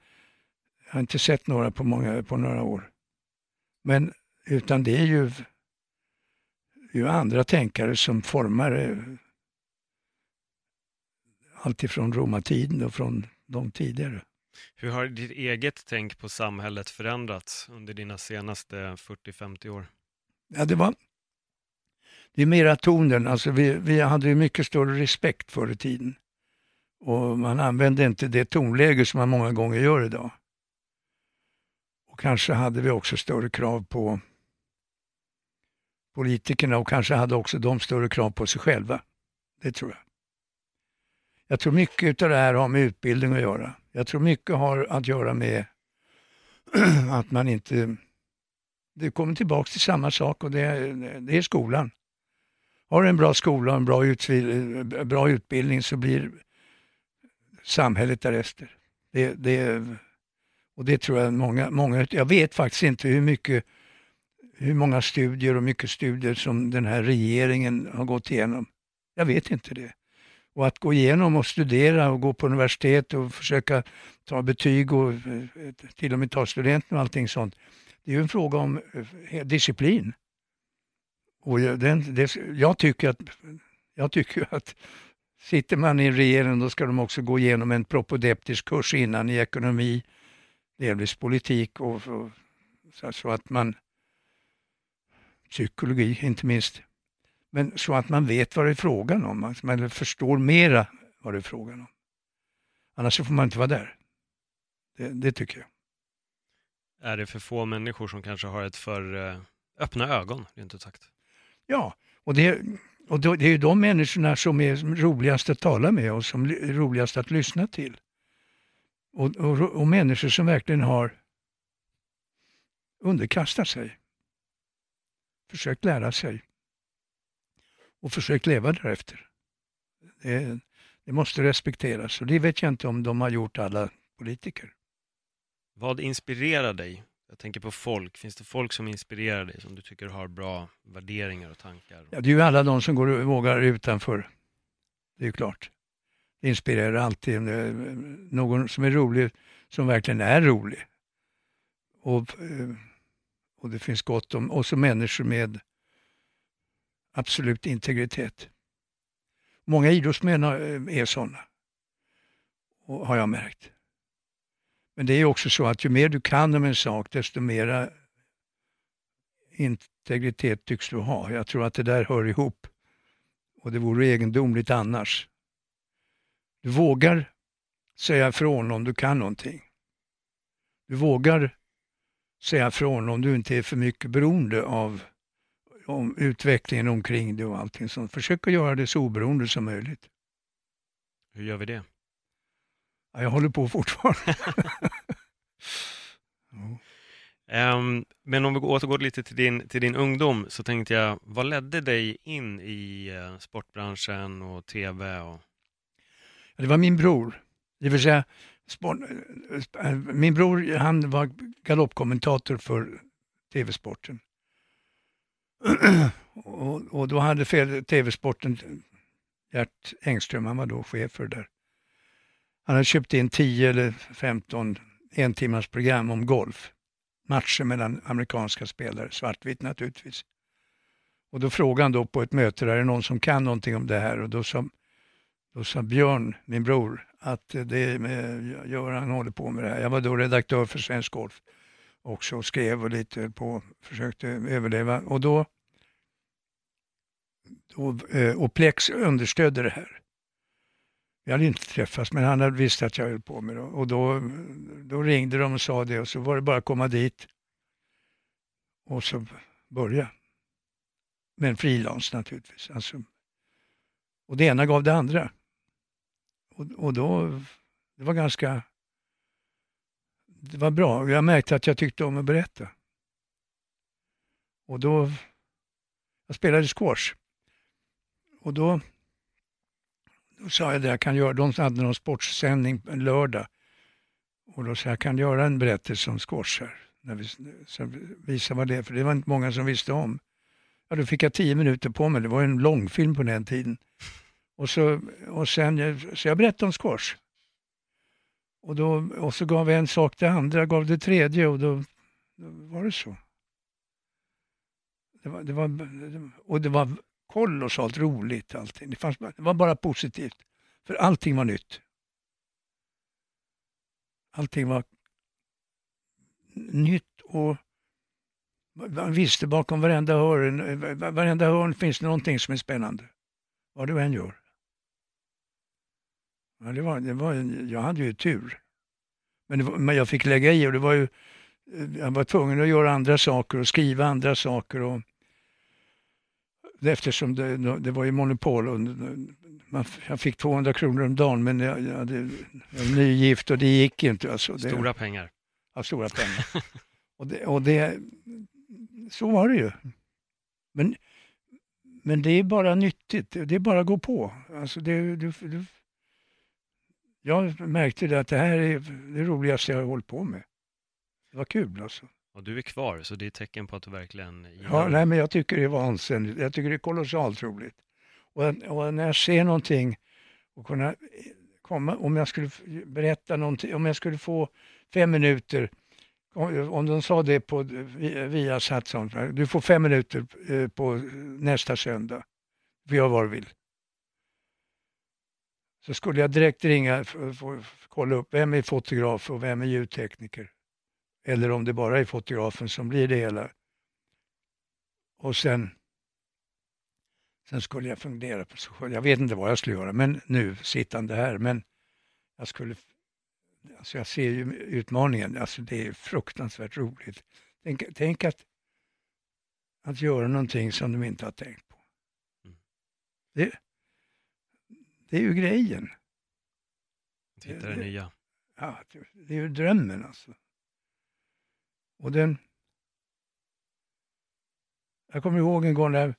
jag har inte sett några på, många, på några år. Men utan det är ju, ju andra tänkare som formar eh, allt ifrån romartiden och från de tidigare. Hur har ditt eget tänk på samhället förändrats under dina senaste 40-50 år? Ja, det var det är mera tonen. Alltså vi, vi hade ju mycket större respekt förr i tiden. Och man använde inte det tonläge som man många gånger gör idag. Och kanske hade vi också större krav på politikerna och kanske hade också de större krav på sig själva. Det tror jag. Jag tror mycket av det här har med utbildning att göra. Jag tror mycket har att göra med att man inte det kommer tillbaka till samma sak och det är, det är skolan. Har du en bra skola och en bra, utvil- bra utbildning så blir samhället därefter. Det, det, och det tror jag många, många, jag vet faktiskt inte hur mycket hur många studier och mycket studier som den här regeringen har gått igenom. Jag vet inte det. Och att gå igenom och studera och gå på universitet och försöka ta betyg och eh, till och med ta studenten och allting sånt. Det är ju en fråga om eh, disciplin. Och jag, den, det, jag, tycker att, jag tycker att sitter man i regeringen då ska de också gå igenom en propedeptisk kurs innan i ekonomi, delvis politik och, och så, så att man psykologi inte minst. Men så att man vet vad det är frågan om, att man förstår mera vad det är frågan om. Annars får man inte vara där. Det, det tycker jag. Är det för få människor som kanske har ett för eh, öppna ögon, rent ut sagt? Ja, och det, och det är ju de människorna som är roligast att tala med och som är roligast att lyssna till. Och, och, och människor som verkligen har underkastat sig, försökt lära sig och försökt leva därefter. Det, det måste respekteras och det vet jag inte om de har gjort alla politiker. Vad inspirerar dig? Jag tänker på folk. Finns det folk som inspirerar dig, som du tycker har bra värderingar och tankar? Ja, det är ju alla de som går och vågar utanför. Det är ju klart. Det inspirerar alltid. Är Någon som är rolig, som verkligen är rolig. Och, eh, och det finns gott om, och så människor med absolut integritet. Många idrottsmän eh, är sådana, och har jag märkt. Men det är också så att ju mer du kan om en sak, desto mera integritet tycks du ha. Jag tror att det där hör ihop. Och det vore egendomligt annars. Du vågar säga ifrån om du kan någonting. Du vågar säga ifrån om du inte är för mycket beroende av om utvecklingen omkring dig och allting sånt. Försök att göra det så oberoende som möjligt. Hur gör vi det? Ja, jag håller på fortfarande. Ehm, men om vi återgår lite till din, till din ungdom så tänkte jag, vad ledde dig in i eh, sportbranschen och tv? Och... Det var min bror. Det vill säga, sport, eh, min bror han var galoppkommentator för TV-sporten. och, och då hade TV-sporten Gert Engström, han var då chef för det där. Han hade köpt in 10 eller 15 en timmars program om golf. Matcher mellan amerikanska spelare, svartvitt naturligtvis. Och då frågade han då på ett möte, är det någon som kan någonting om det här? Och då sa då sa Björn, min bror, att det är med, Göran håller på med det här. Jag var då redaktör för Svensk Golf också och skrev och lite på, försökte överleva. Och då, då eh, och Plex understödde det här. Vi hade inte träffats, men han hade visst att jag höll på med det. Och då, då ringde de och sa det och så var det bara att komma dit och så börja. Men frilans naturligtvis. Alltså, och det ena gav det andra. Och, och då, det var ganska, det var bra. Jag märkte att jag tyckte om att berätta. Och då, jag spelade squash. Och då, då sa jag det, jag kan göra, de hade någon sportsändning en lördag. Och då sa jag, jag kan göra en berättelse om squash här. När vi, så visa vad det är, för det var inte många som visste om. Ja, då fick jag tio minuter på mig, det var en långfilm på den tiden. Och så, och sen, så jag berättade om squash. Och, då, och så gav jag en sak det andra, gav det tredje och då, då var det så. Det var, det var, och det var kolossalt roligt allting. Det, fanns, det var bara positivt. För allting var nytt. Allting var nytt och man visste bakom varenda hörn, varenda hörn finns det någonting som är spännande. Vad du än gör. Ja, det var, det var, jag hade ju tur. Men, var, men jag fick lägga i och det var ju, jag var tvungen att göra andra saker och skriva andra saker. Och, eftersom det, det var ju monopol. Och man, jag fick 200 kronor om dagen men jag, jag, hade, jag var nygift och det gick inte. Alltså, det, Stora pengar. Ja, stora pengar. och det, och det, så var det ju. Men, men det är bara nyttigt, det är bara att gå på. Alltså det, du, du, jag märkte det att det här är det roligaste jag har hållit på med. Det var kul alltså. Och du är kvar, så det är tecken på att du verkligen Ja, nej, men jag tycker det är vansinnigt. Jag tycker det är kolossalt roligt. Och, och när jag ser någonting och kunna komma, om jag skulle berätta någonting, om jag skulle få fem minuter, om de sa det på vi- Viasat, du får fem minuter eh, på nästa söndag, får göra vad du vill. Så skulle jag direkt ringa få- kolla upp vem är fotograf och vem är ljudtekniker. Eller om det bara är fotografen som blir det hela. Och sen, sen skulle jag fundera på, jag vet inte vad jag skulle göra, men nu sittande här, men jag skulle, alltså jag ser ju utmaningen, alltså det är fruktansvärt roligt. Tänk, tänk att, att göra någonting som de inte har tänkt på. Mm. Det, det är ju grejen. Hitta det nya. Ja, det- det är ju drömmen alltså. Och den... Jag kommer ihåg en gång när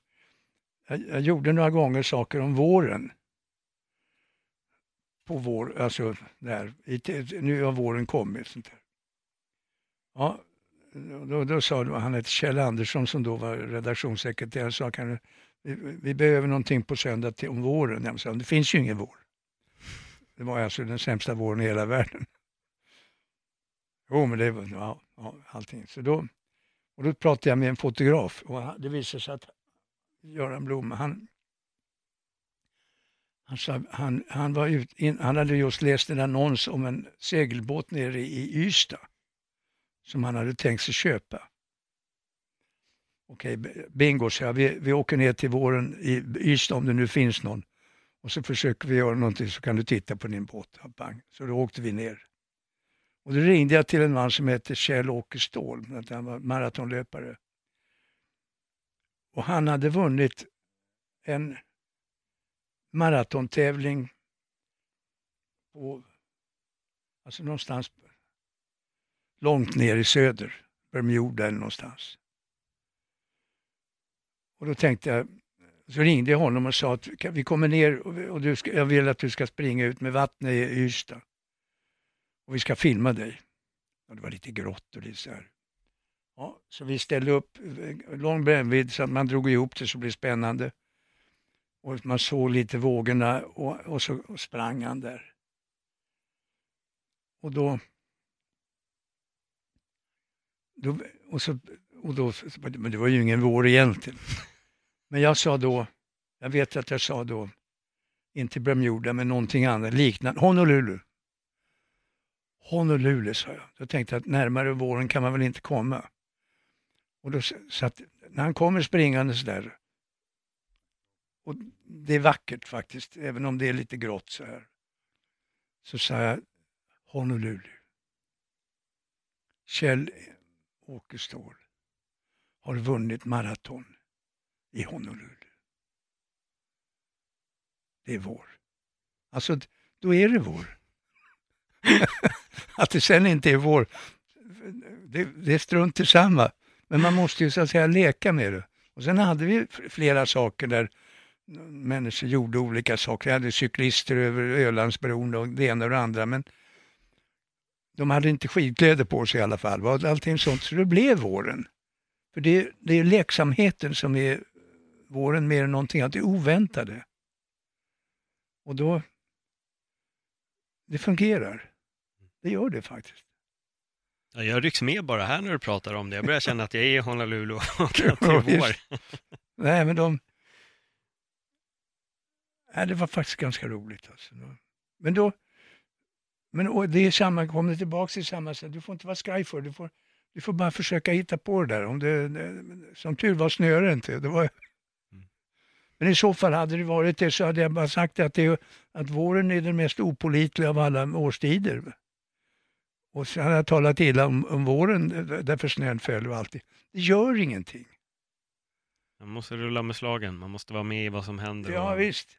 jag, jag gjorde några gånger saker om våren. På vår, alltså där, i, nu har våren kommit. Sånt där. Ja, då, då sa han hette Kjell Andersson som då var redaktionssekreterare, sa kan vi, vi behöver någonting på söndag till, om våren. Jag sa, det finns ju ingen vår. Det var alltså den sämsta våren i hela världen. Jo, men det var ja, ja, allting. Så då, och då pratade jag med en fotograf och det visade sig att Göran Blom, han, han, sa, han, han, var ut, in, han hade just läst en annons om en segelbåt nere i Ystad som han hade tänkt sig köpa. Okej, okay, bingo, så jag. Vi, vi åker ner till våren i Ystad om det nu finns någon. Och så försöker vi göra någonting så kan du titta på din båt. Bang. Så då åkte vi ner. Och då ringde jag till en man som heter Kjell-Åke Ståhl, han var maratonlöpare. Och han hade vunnit en maratontävling på, alltså någonstans långt ner i söder, Bermuda eller någonstans. Och då tänkte jag, så ringde jag honom och sa att vi kommer ner och och du ska, jag vill att du ska springa ut med vattnet i Ystad. Och vi ska filma dig. Och det var lite grått och lite så här. Ja, så vi ställde upp eh, lång brännvidd så att man drog ihop det så det blev spännande. Och man såg lite vågorna och, och så och sprang han där. Och då... då och så, och då, men det var ju ingen vår egentligen. Men jag sa då, jag vet att jag sa då, inte Bermuda men någonting annat liknande, Honolulu. Honolulu sa jag. Då tänkte jag att närmare våren kan man väl inte komma. Och då så att när han kommer springandes där, och det är vackert faktiskt, även om det är lite grått så här, så sa jag Honolulu. Kjell Åkestål har vunnit maraton i Honolulu. Det är vår. Alltså, då är det vår. att det sen inte är vår, det, det är strunt detsamma. samma. Men man måste ju så att säga leka med det. Och sen hade vi flera saker där människor gjorde olika saker. Vi hade cyklister över Ölandsbron och det ena och det andra. Men de hade inte skidkläder på sig i alla fall. Allting sånt. Så det blev våren. För det, det är leksamheten som är våren mer än någonting annat. Det är oväntade. Och då, det fungerar. Det gör det faktiskt. Ja, jag rycks med bara här när du pratar om det. Jag börjar känna att jag är i Honolulu och att det är vår. Nej, men de... Nej, det var faktiskt ganska roligt. Alltså. Men då... Men det är samma, kommer tillbaka till samma sätt. Du får inte vara skraj för det. Du får, du får bara försöka hitta på det där. Om det, det, som tur var snöade det inte. Det var, men i så fall hade det varit det så hade jag bara sagt att, det, att våren är den mest opolitliga av alla årstider. Och så hade jag talat illa om, om våren därför snön föll och allt. Det gör ingenting. Man måste rulla med slagen, man måste vara med i vad som händer Ja och visst.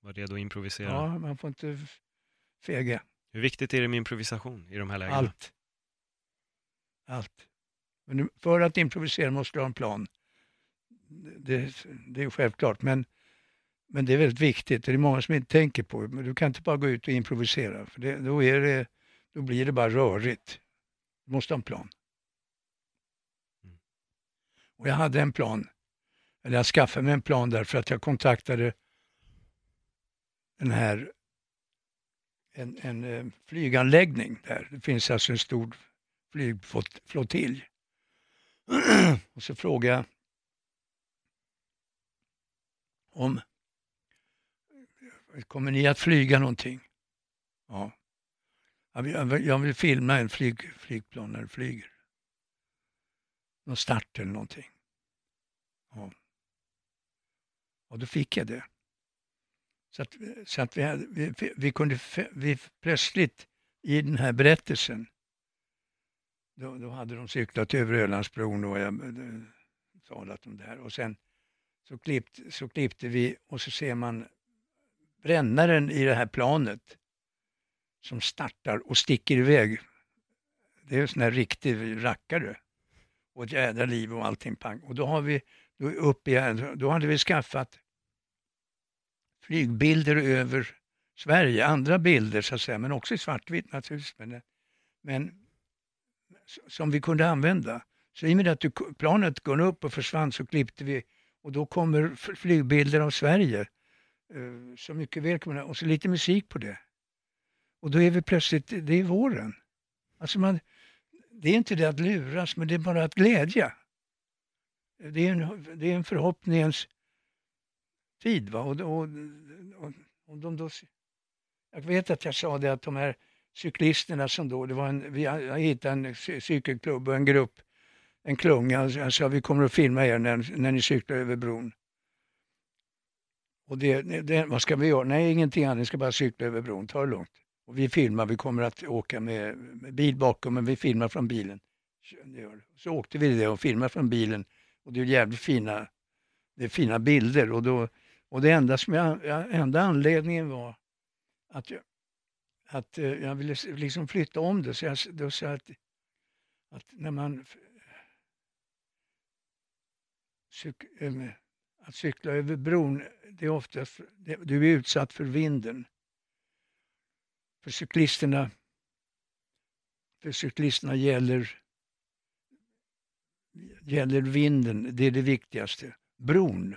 vara redo att improvisera. Ja, man får inte fega. Hur viktigt är det med improvisation i de här lägena? Allt. Allt. Men för att improvisera måste du ha en plan. Det, det är självklart, men, men det är väldigt viktigt. Det är många som inte tänker på det. Men du kan inte bara gå ut och improvisera, för det, då, är det, då blir det bara rörigt. Du måste ha en plan. Och jag hade en plan, eller jag skaffade mig en plan därför att jag kontaktade den här en, en eh, flyganläggning där. Det finns alltså en stor flygflottilj. och så frågade jag om kommer ni att flyga någonting? Ja. Jag vill, jag vill, filma en flyg, flygplan när det flyger. Någon start eller någonting. Ja. Och då fick jag det. Så att, så att vi, hade, vi, vi kunde vi plötsligt i den här berättelsen, då, då hade de cyklat över Ölandsbron och jag eh, eh, talat om det här. Och sen så, klippt, så klippte vi och så ser man brännaren i det här planet som startar och sticker iväg. Det är en sån här riktig rackare. Och ett jädra liv och allting pang. Och då har vi, då, upp igen, då hade vi skaffat flygbilder över Sverige, andra bilder så att säga, men också i svartvitt naturligtvis. Men, men som vi kunde använda. Så i och med att planet går upp och försvann så klippte vi och då kommer flygbilder av Sverige. eh, Så mycket väl kommer och så lite musik på det. Och då är vi plötsligt, det är våren. Alltså man, det är inte det att luras, men det är bara att glädja. Det är en, det är en förhoppningens tid. Va? Och, och, och, och de då, jag vet att jag sa det att de här cyklisterna som då, det var en, vi hittade en cykelklubb och en grupp, en klunga, och sa vi kommer att filma er när, när ni cyklar över bron. Och det, det, vad ska vi göra? Nej, ingenting annat, ni ska bara cykla över bron, ta det lugnt. Och vi filmar, vi kommer att åka med, med bil bakom, men vi filmar från bilen. Så, åkte vi det och filmade från bilen och det är jävligt fina, det är fina bilder. Och, då, och det enda, som jag, enda anledningen var att jag, att eh, jag ville liksom flytta om det. Så jag då sa jag att, att när man Eh, att cykla över bron, det är oftast, det, du är utsatt för vinden. För cyklisterna, för cyklisterna gäller, gäller vinden, det är det viktigaste. Bron,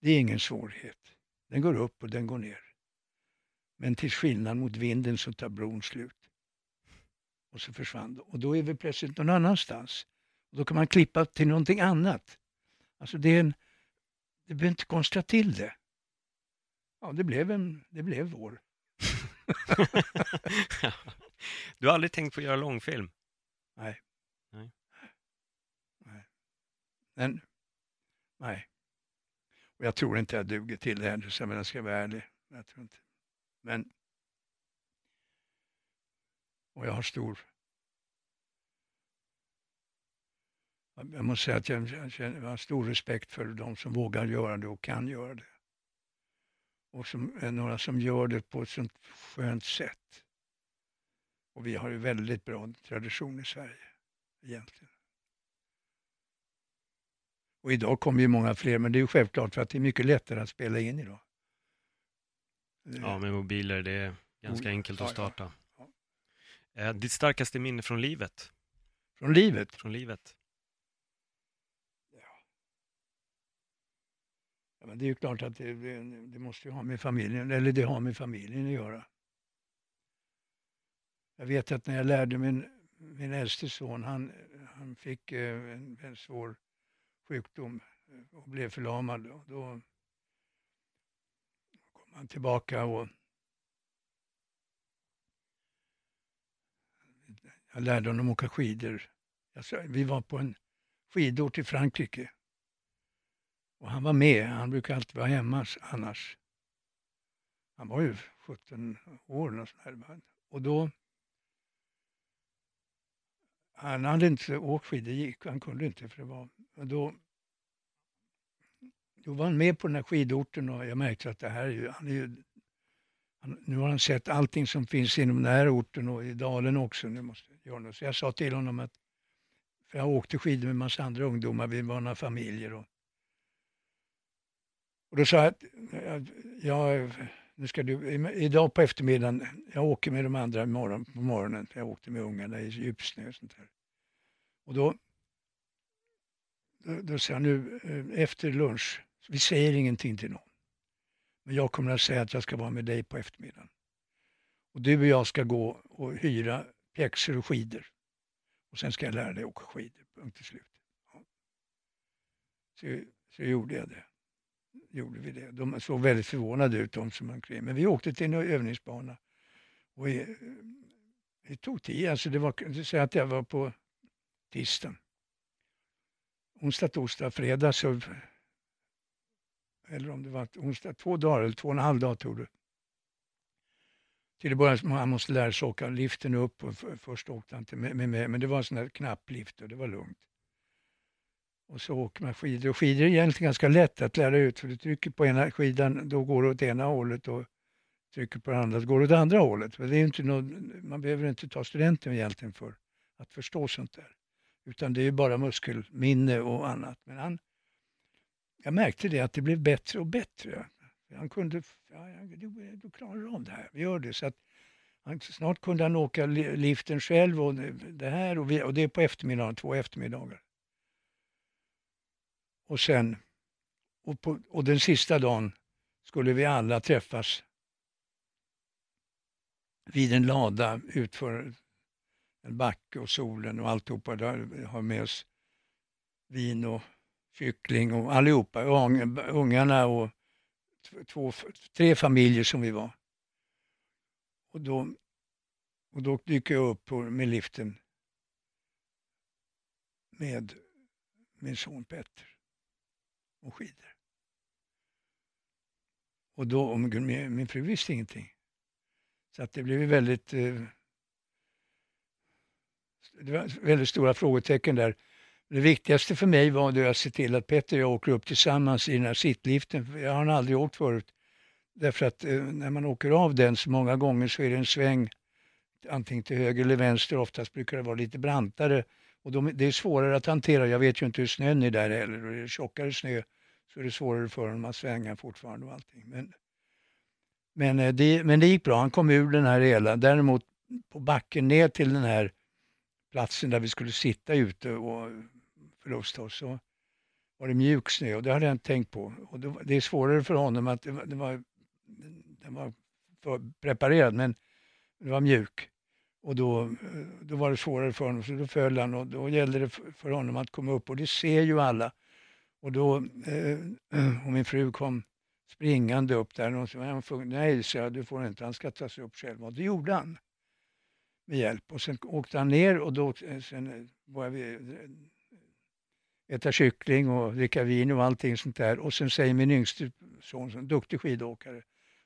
det är ingen svårighet. Den går upp och den går ner. Men till skillnad mot vinden så tar bron slut. Och så försvann det. Och då är vi plötsligt någon annanstans. Och då kan man klippa till någonting annat. Alltså det är en, det behöver inte konstra till det. Ja, det blev, en, det blev vår. du har aldrig tänkt på att göra långfilm? Nej. Nej. Nej. Men, nej. Och jag tror inte jag duger till det heller, så jag ska vara ärlig. Jag tror inte. Men, och jag har stor, jag måste säga att jag, jag, jag har stor respekt för de som vågar göra det och kan göra det. Och som, är några som gör det på ett sånt skönt sätt. Och vi har ju väldigt bra tradition i Sverige, egentligen. Och idag kommer ju många fler, men det är ju självklart för att det är mycket lättare att spela in idag. Ja, med mobiler, det är ganska Oh, enkelt ja, att ja. starta. Ja. Eh, Ditt starkaste minne från livet? Från livet. Från livet? Ja, men det är ju klart att det, det, det måste ju ha med familjen, eller det har med familjen att göra. Jag vet att när jag lärde min, min äldste son, han, han fick eh, en, en svår sjukdom och blev förlamad. Och då kom han tillbaka och jag lärde honom åka skidor. Jag sa, vi var på en skidort i Frankrike. Och han var med, han brukar alltid vara hemma annars. Han var ju 17 år eller sånt Och då... Han hade inte åkt skidor, gick, han kunde inte för det var... Då, då var han med på den här skidorten och jag märkte att det här är ju... Han är ju han, nu har han sett allting som finns inom den här orten och i dalen också. Nu måste jag göra något. Så jag sa till honom att... För jag åkte skidor med en massa andra ungdomar, vi var några familjer. Och, och då sa jag att jag, nu ska du, idag på eftermiddagen, jag åker med de andra imorgon, på morgonen, jag åkte med ungarna i djupsnö och sånt där. Och då, då, då sa jag nu eh, efter lunch, vi säger ingenting till någon. Men jag kommer att säga att jag ska vara med dig på eftermiddagen. Och du och jag ska gå och hyra pjäxor och skidor. Och sen ska jag lära dig åka skidor, punkt och slut. Ja. Så, så gjorde jag det gjorde vi det. De såg väldigt förvånade ut de som omkring. Men vi åkte till en övningsbana. Och eh, det tog tid, alltså det var, säg att jag var på tisdagen. Onsdag, torsdag, fredag så eller om det var onsdag, två dagar eller två och en halv dag tog det. Till att börja med, han måste lära sig åka liften upp och för, först åkte han inte med, med, med, men det var en sån där knapplift och det var lugnt. Och så åker man skidor. Och skidor är egentligen ganska lätt att lära ut för du trycker på ena skidan, då går det åt ena hållet och trycker på den andra, då går det åt andra hållet. För det är inte något, man behöver inte ta studenten egentligen för att förstå sånt där. Utan det är ju bara muskelminne och annat. Men han, jag märkte det att det blev bättre och bättre. Han kunde, ja, ja, du, du klarar av det här, vi gör det. Så att Han, snart kunde han åka liften själv och det här och, vi, och det är på eftermiddagen, två eftermiddagar. Och sen, och, på, och den sista dagen skulle vi alla träffas vid en lada utför en backe och solen och alltihopa. Där har med oss vin och kyckling och allihopa, ungarna och två, tre familjer som vi var. Och då, och då dyker jag upp med liften med min son Petter och skidor. Och då, och min, min fru visste ingenting. Så att det blev väldigt, eh, det var väldigt stora frågetecken där. Det viktigaste för mig var då att se till att Petter och jag åker upp tillsammans i den här sittliften. För Jag har aldrig åkt förut. Därför att eh, när man åker av den så många gånger så är det en sväng antingen till höger eller vänster. Oftast brukar det vara lite brantare. Och de, det är svårare att hantera. Jag vet ju inte hur snön är där heller. Och är det tjockare snö så är det svårare för honom att svänga fortfarande och allting. Men, men, eh, det, men det gick bra. Han kom ur den här hela. Däremot på backen ner till den här platsen där vi skulle sitta ute och förlusta oss så var det mjuk snö och det hade jag inte tänkt på. Och det, det är svårare för honom att det var, det var, den var för preparerad men det var mjuk. Och då, eh, då var det svårare för honom så då föll han och då gällde det för honom att komma upp och det ser ju alla. Och då, eh, eh och min fru kom springande upp där och så han tvungen, nej så jag, du får inte, han ska ta sig upp själv. Och det gjorde han med hjälp. Och sen åkte han ner och då eh, sen började vi äta kyckling och dricka vin och allting sånt där. Och sen säger min yngste son, som duktig skidåkare,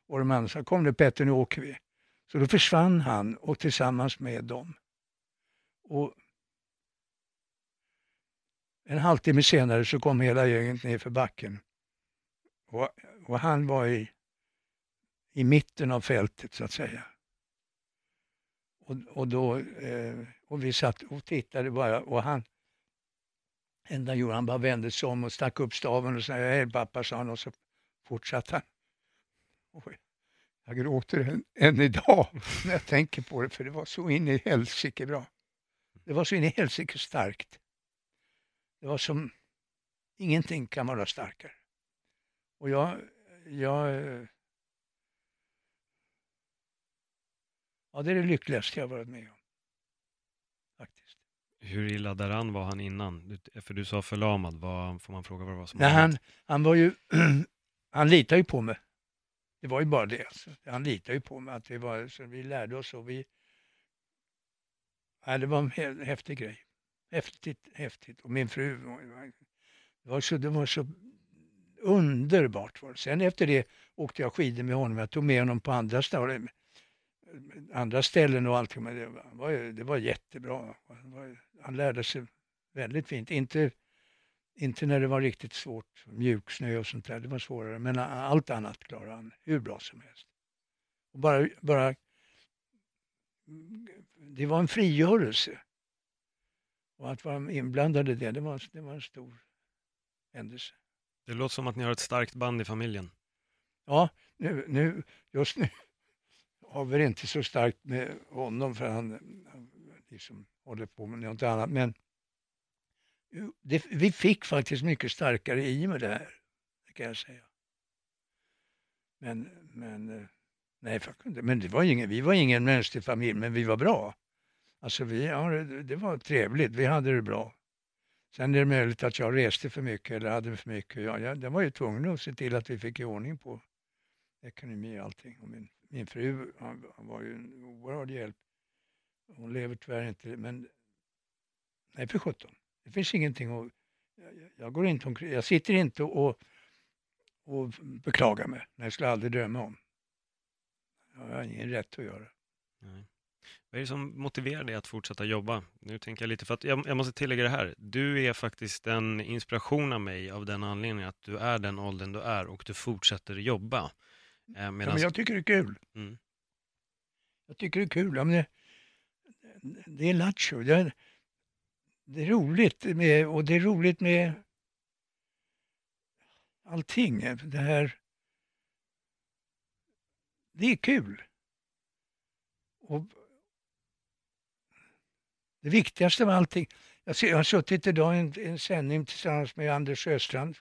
och de andra kom nu Petter, nu åker vi. Så då försvann han och tillsammans med dem. Och en halvtimme senare så kom hela gänget ner för backen. Och, och han var i, i mitten av fältet så att säga. Och, och, då, eh, och vi satt och tittade bara och han enda gjorde han bara vände sig om och stack upp staven och sa hej pappa sa han och så fortsatte han. Oj, jag gråter än, än idag när jag tänker på det för det var så in i helsike bra. Det var så in i helsike starkt. Det var som, ingenting kan vara starkare. Och jag, jag Ja, det är det lyckligaste jag varit med om. Faktiskt. Hur illa däran var han innan? För du sa förlamad, vad, får man fråga vad det var som Nej, han, han var ju, han litade ju på mig. Det var ju bara det. Han litade ju på mig. Att det var, så vi lärde oss och vi... Ja, det var en häftig grej. Häftigt, häftigt. Och min fru, det var så, det var så underbart. Var det. Sen efter det åkte jag skidor med honom. Jag tog med honom på andra ställen, andra ställen och allting. Men det var, det var jättebra. Han, han lärde sig väldigt fint. Inte inte när det var riktigt svårt, mjuksnö och sånt där, det var svårare. Men allt annat klarade han hur bra som helst. Och bara, bara, det var en frigörelse. Och att vara inblandad i det, det var, det var en stor händelse. Det låter som att ni har ett starkt band i familjen. Ja, nu, nu, just nu har vi det inte så starkt med honom för han, han liksom håller på med något annat. Men det, vi fick faktiskt mycket starkare i och med det här, det kan jag säga. Men, men, eh, nej, men det var ingen, vi var ingen mänsklig familj, men vi var bra. Alltså vi, ja, det, det var trevligt, vi hade det bra. Sen är det möjligt att jag reste för mycket eller hade för mycket. Ja, jag, jag var ju tvungen att se till att vi fick i ordning på ekonomi och allting. Och min, min fru han, han var ju en oerhörd hjälp. Hon lever tyvärr inte, men nej för sjutton. Det finns ingenting att... Jag, går inte omkring, jag sitter inte och, och beklagar mig. Det skulle jag aldrig drömma om. Jag har ingen rätt att göra. Nej. Vad är det som motiverar dig att fortsätta jobba? Nu tänker jag lite, för att jag, jag måste tillägga det här. Du är faktiskt en inspiration av mig av den anledningen att du är den åldern du är och du fortsätter jobba. Eh, Ja, medans- men jag tycker det är kul. Mm. Jag tycker det är kul. Ja, men det, det är lattjo. Det, är- roligt med, och det är roligt med allting. Det här... Det är kul. och det viktigaste med allting, jag, ser, jag har suttit idag i en, en sändning tillsammans med Anders Sjöstrand,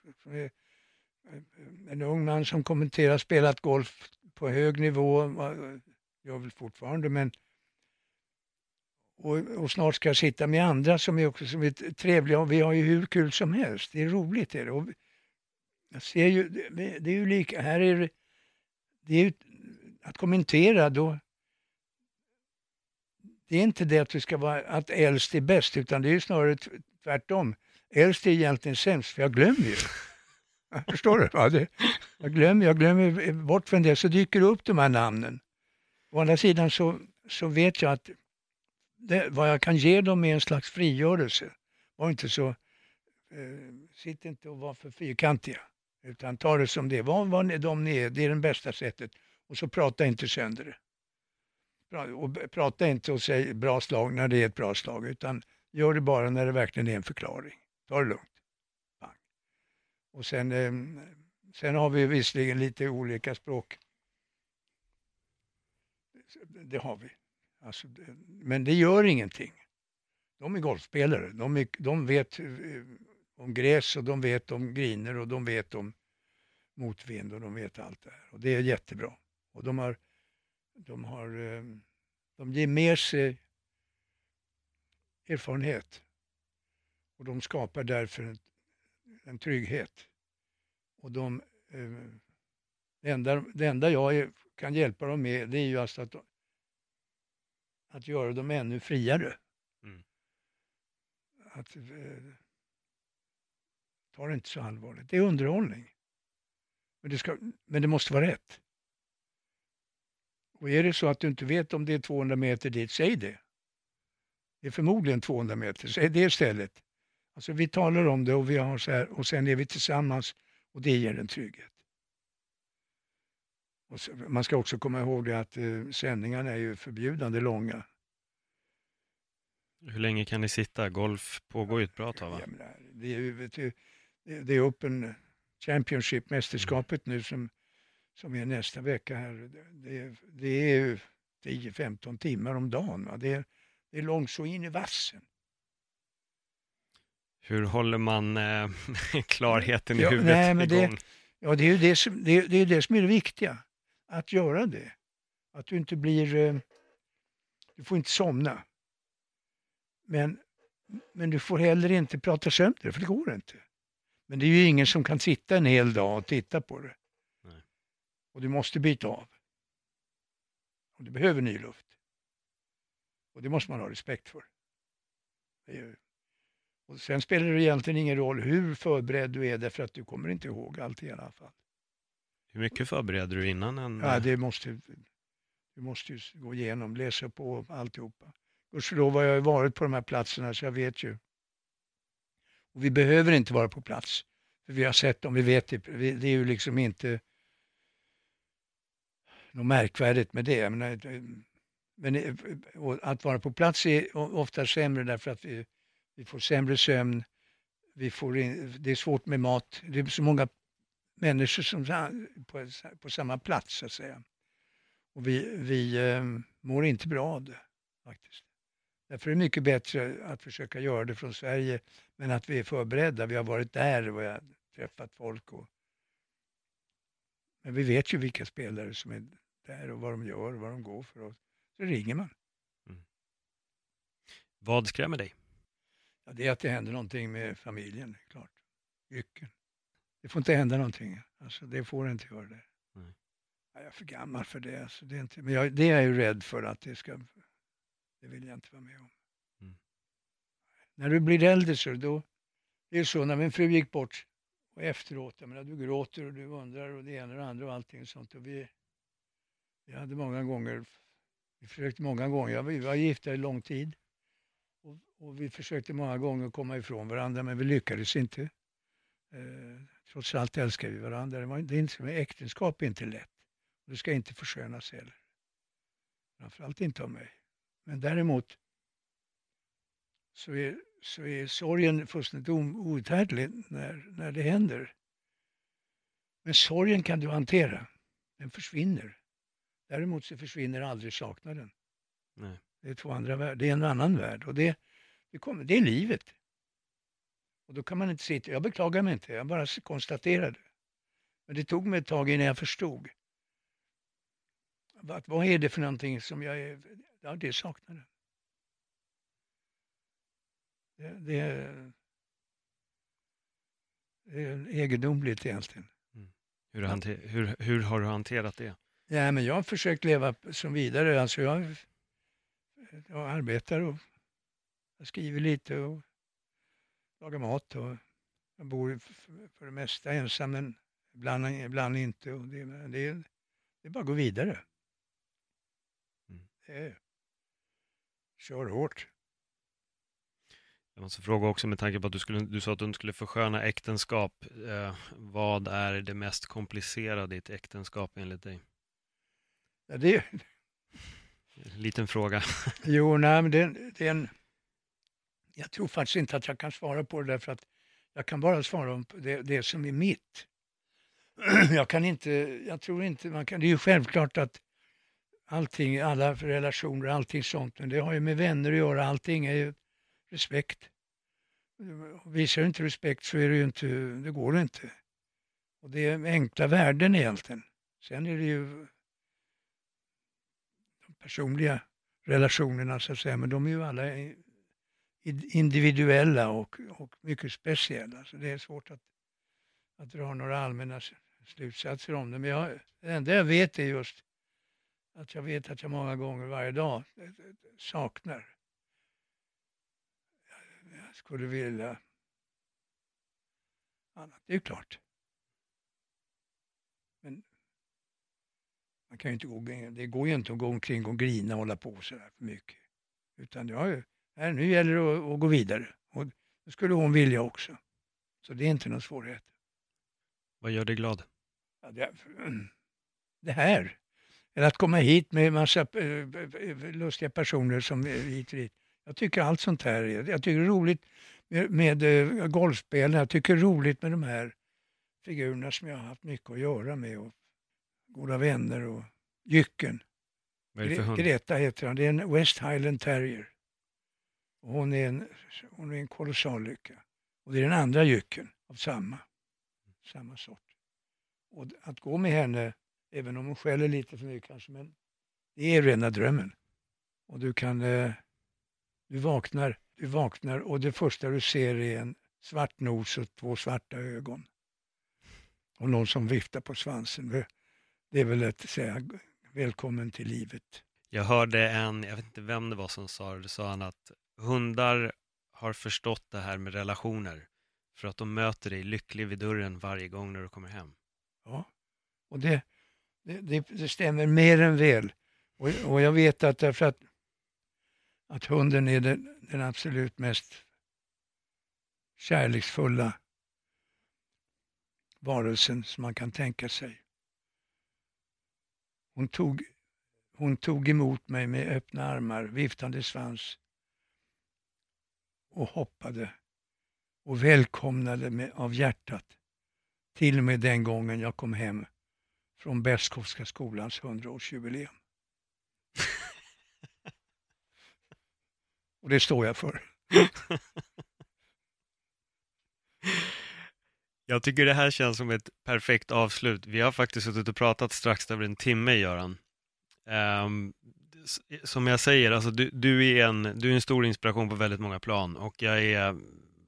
en ung man som kommenterar spelat golf på hög nivå, gör väl fortfarande, men och, och, snart ska jag sitta med andra som är också som är trevliga och vi har ju hur kul som helst. Det är roligt. Är det. Och jag ser ju, det, det är ju lika, här är det, det är ju, att kommentera då, det är inte det att du ska vara, att äldst är bäst, utan det är ju snarare tvärtom. Äldst är egentligen sämst, för jag glömmer ju. Förstår du? Ja, det, jag, glömmer, jag glömmer bort från det, så dyker det upp de här namnen. Å andra sidan så, så vet jag att det, vad jag kan ge dem är en slags frigörelse. Var inte så, eh, sitt inte och var för fyrkantiga. Utan ta det som det är. Var, var de ni är, det är det bästa sättet. Och så prata inte sönder det. Och prata inte och säg bra slag när det är ett bra slag. Utan gör det bara när det verkligen är en förklaring. Ta det lugnt. Bang. Och sen, eh, sen har vi visserligen lite olika språk. Det har vi. Alltså, men det gör ingenting. De är golfspelare. De, är, de vet eh, om gräs och de vet om griner och de vet om motvind och de vet allt det här. Och det är jättebra. Och de har, de har, eh, de ger med sig erfarenhet. Och de skapar därför en, en trygghet. Och de, eh, det, enda, det enda jag kan hjälpa dem med det är ju alltså att att göra dem ännu friare. Mm. Att, eh, ta det inte så allvarligt. Det är underhållning. Men det, ska, men det måste vara rätt. Och är det så att du inte vet om det är 200 meter dit, säg det. Det är förmodligen 200 meter, säg det istället. Alltså vi talar om det och, vi har så här, och sen är vi tillsammans och det ger en trygghet. Så, man ska också komma ihåg det att eh, sändningarna är ju förbjudande långa. Hur länge kan ni sitta? Golf pågår ju ett bra tag va? det, är ju, det är Open Championship, mästerskapet nu som, som är nästa vecka här. Det, det är ju 10-15 timmar om dagen. Va? Det, är, det är långt så in i vassen. Hur håller man eh, klarheten i huvudet nej, men igång? Det, ja, det är ju det som, det, det, är det som är det viktiga att göra det. Att du inte blir... Eh, du får inte somna. Men, men du får heller inte prata sönder för det går inte. Men det är ju ingen som kan sitta en hel dag och titta på det. Nej. Och du måste byta av. Och du behöver ny luft. Och det måste man ha respekt för. Och sen spelar det egentligen ingen roll hur förberedd du är, därför att du kommer inte ihåg allt i alla fall. Hur mycket förbereder du innan en... Ja, det måste, du måste ju gå igenom, läsa på alltihopa. Gudskelov har jag varit på de här platserna så jag vet ju. Och vi behöver inte vara på plats. För vi har sett dem, vi vet det. Det är ju liksom inte något märkvärdigt med det. Men, men att vara på plats är ofta sämre därför att vi, vi får sämre sömn. Vi får in, det är svårt med mat. Det är så många människor som på, på samma plats så att säga. Och vi, vi eh, mår inte bra av det faktiskt. Därför är det mycket bättre att försöka göra det från Sverige, men att vi är förberedda. Vi har varit där och vi har träffat folk. Och... Men vi vet ju vilka spelare som är där och vad de gör och vad de går för. Och så ringer man. Mm. Vad skrämmer dig? Ja, det är att det händer någonting med familjen, klart. Lycken. Det får inte hända någonting. Alltså, det får inte göra det. Mm. Jag är för gammal för det. Alltså, det är inte... Men jag, det är jag ju rädd för att det ska det vill jag inte vara med om. Mm. När du blir äldre så då, det är så när min fru gick bort och efteråt, jag menar, du gråter och du undrar och det ena och det andra och allting sånt. Och vi, vi hade många gånger, vi försökte många gånger, vi var gifta i lång tid. Och, och, vi försökte många gånger komma ifrån varandra men vi lyckades inte. Eh, trots allt älskar vi varandra. Det, var, det är inte, äktenskap är inte lätt. Det ska inte förskönas heller. Framförallt inte av mig. Men däremot så är, så är sorgen fullständigt outhärdlig när, när det händer. Men sorgen kan du hantera. Den försvinner. Däremot så försvinner aldrig saknaden. Nej. Det är två andra världar, det är en annan värld och det, det, kommer, det är livet. Och då kan man inte sitta, jag beklagar mig inte, jag bara konstaterade. Men det tog mig ett tag innan jag förstod. Vad, vad är det för någonting som jag är, ja det saknar jag. Det, det, det är egendomligt egentligen. Hur, hanter, hur, hur har du hanterat det? Ja, men jag har försökt leva som vidare. Alltså jag, jag arbetar och jag skriver lite och lagar mat. Och jag bor för, det mesta ensam, men ibland, ibland inte. Och det, det, är, det är bara att gå vidare. Mm. Är, kör hårt. Jag måste fråga också med tanke på att du, skulle, du sa att du inte skulle försköna äktenskap. Eh, vad är det mest komplicerade i ett äktenskap enligt dig? Ja, det, Liten fråga. Jo, nej, men det, det är en... Jag tror faktiskt inte att jag kan svara på det därför att jag kan bara svara om det, det som är mitt. Jag kan inte, jag tror inte, man kan, det är ju självklart att allting, alla relationer, allting sånt, men det har ju med vänner att göra, allting är ju respekt. Visar du inte respekt så är det ju inte, det går inte. Och det är enkla värden egentligen. Sen är det ju de personliga relationerna så att säga, men de är ju alla individuella och, och mycket speciella. Så det är svårt att, att dra några allmänna slutsatser om det. Men jag, det enda jag vet är just att jag vet att jag många gånger varje dag eh, saknar. Jag- skulle vilja annat. Det är ju klart. Men man kan ju inte gå, det går ju inte att gå omkring och grina och hålla på sådär för mycket. Utan jag har ju, här, nu gäller det att, att gå vidare. Och det skulle hon vilja också. Så det är inte någon svårighet. Vad gör dig glad? Ja, det, det här, eller att komma hit med massa eh, eh, lustiga personer som hit och dit. Jag tycker allt sånt här, är- jag tycker det är roligt med, med eh, golfspelen, jag tycker det är roligt med de här figurerna som jag har haft mycket att göra med och goda vänner och Jycken. Greta heter han, det är en West Highland Terrier. Hon, är en, hon är en kolossal lycka. Och det är den andra jycken av samma, samma sort. Och att gå med henne, även om hon skäller lite för mycket kanske, men det är rena drömmen. Och du kan, eh, du vaknar, du vaknar och det första du ser är en svart nos och två svarta ögon. Och någon som viftar på svansen. Det- Det är väl att säga välkommen till livet. Jag hörde en, jag vet inte vem det var som sa det, då sa han att hundar har förstått det här med relationer för att de möter dig lycklig vid dörren varje gång när du kommer hem. Ja, och det, det, det, det stämmer mer än väl. Och, och jag vet att därför att, att hunden är den, den absolut mest kärleksfulla varelsen som man kan tänka sig. Hon tog, hon tog emot mig med öppna armar, viftande svans och hoppade och välkomnade mig av hjärtat. Till och med den gången jag kom hem från Beskowska skolans 100-årsjubileum. Och det står jag för. Jag tycker det här känns som ett perfekt avslut. Vi har faktiskt suttit och pratat strax över en timme, Göran. Um, som jag säger, alltså du, du, är en, du är en stor inspiration på väldigt många plan och jag är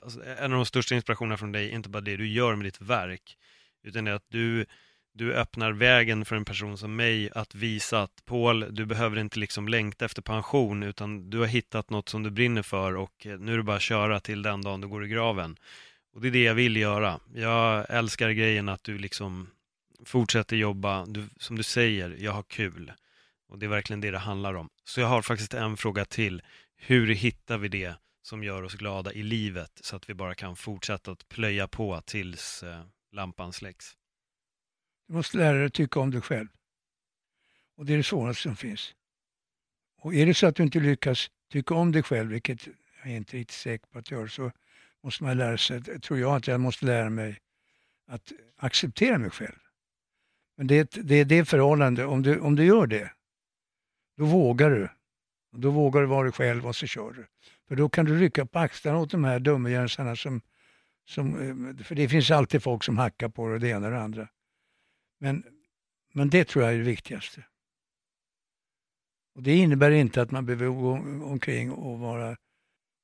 alltså, en av de största inspirationerna från dig, inte bara det du gör med ditt verk, utan det är att du, du öppnar vägen för en person som mig att visa att Paul, du behöver inte liksom längta efter pension, utan du har hittat något som du brinner för och eh, nu är det bara att köra till den dagen du går i graven. Och det är det jag vill göra. Jag älskar grejen att du liksom fortsätter jobba. Du, som du säger, jag har kul. Och det är verkligen det det handlar om. Så jag har faktiskt en fråga till. Hur hittar vi det som gör oss glada i livet så att vi bara kan fortsätta att plöja på tills eh, lampan släcks? Du måste lära dig att tycka om dig själv. Och det är det svåraste som finns. Och är det så att du inte lyckas tycka om dig själv, vilket jag är inte riktigt säker på att göra, så måste man lära sig, tror jag att jag måste lära mig att acceptera mig själv. Men det är ett- det, är det förhållande, om du, om du gör det, då vågar du. Då vågar du vara dig själv och så kör du. För då kan du rycka på axlarna åt de här dummerjönsarna som, som, eh, för det finns alltid folk som hackar på det, det ena och det andra. Men, men det tror jag är det viktigaste. Och det innebär inte att man behöver gå omkring och vara,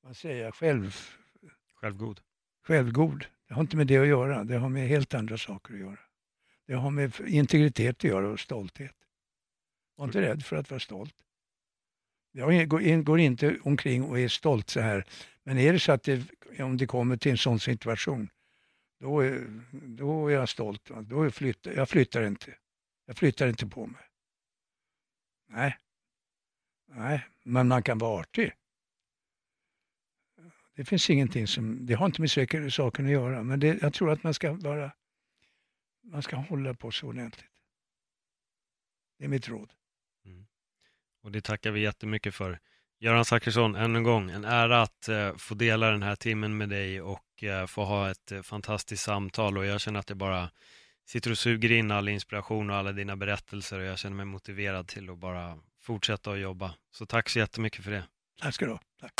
vad säger själv, Självgod. självgod. Det har inte med det att göra, det har med helt andra saker att göra. Det har med integritet att göra och stolthet. Var inte rädd för att vara stolt. Jag går inte omkring och är stolt så här. Men är det så att det, om det kommer till en sån situation, då är, då är jag stolt. Då är flyttar, jag flyttar inte. Jag flyttar inte på mig. Nej. Nej, men man kan vara artig. Det finns ingenting som, det har inte med saken att göra. Men det, jag tror att man ska vara, man ska hålla på så ordentligt. Det är mitt råd. Och det tackar vi jättemycket för. Göran Zachrisson, ännu en gång, en ära att eh, få dela den här timmen med dig och eh, få ha ett eh, fantastiskt samtal och jag känner att jag bara sitter och suger in all inspiration och alla dina berättelser och jag känner mig motiverad till att bara fortsätta att jobba. Så tack så jättemycket för det. Tack ska du ha. Tack.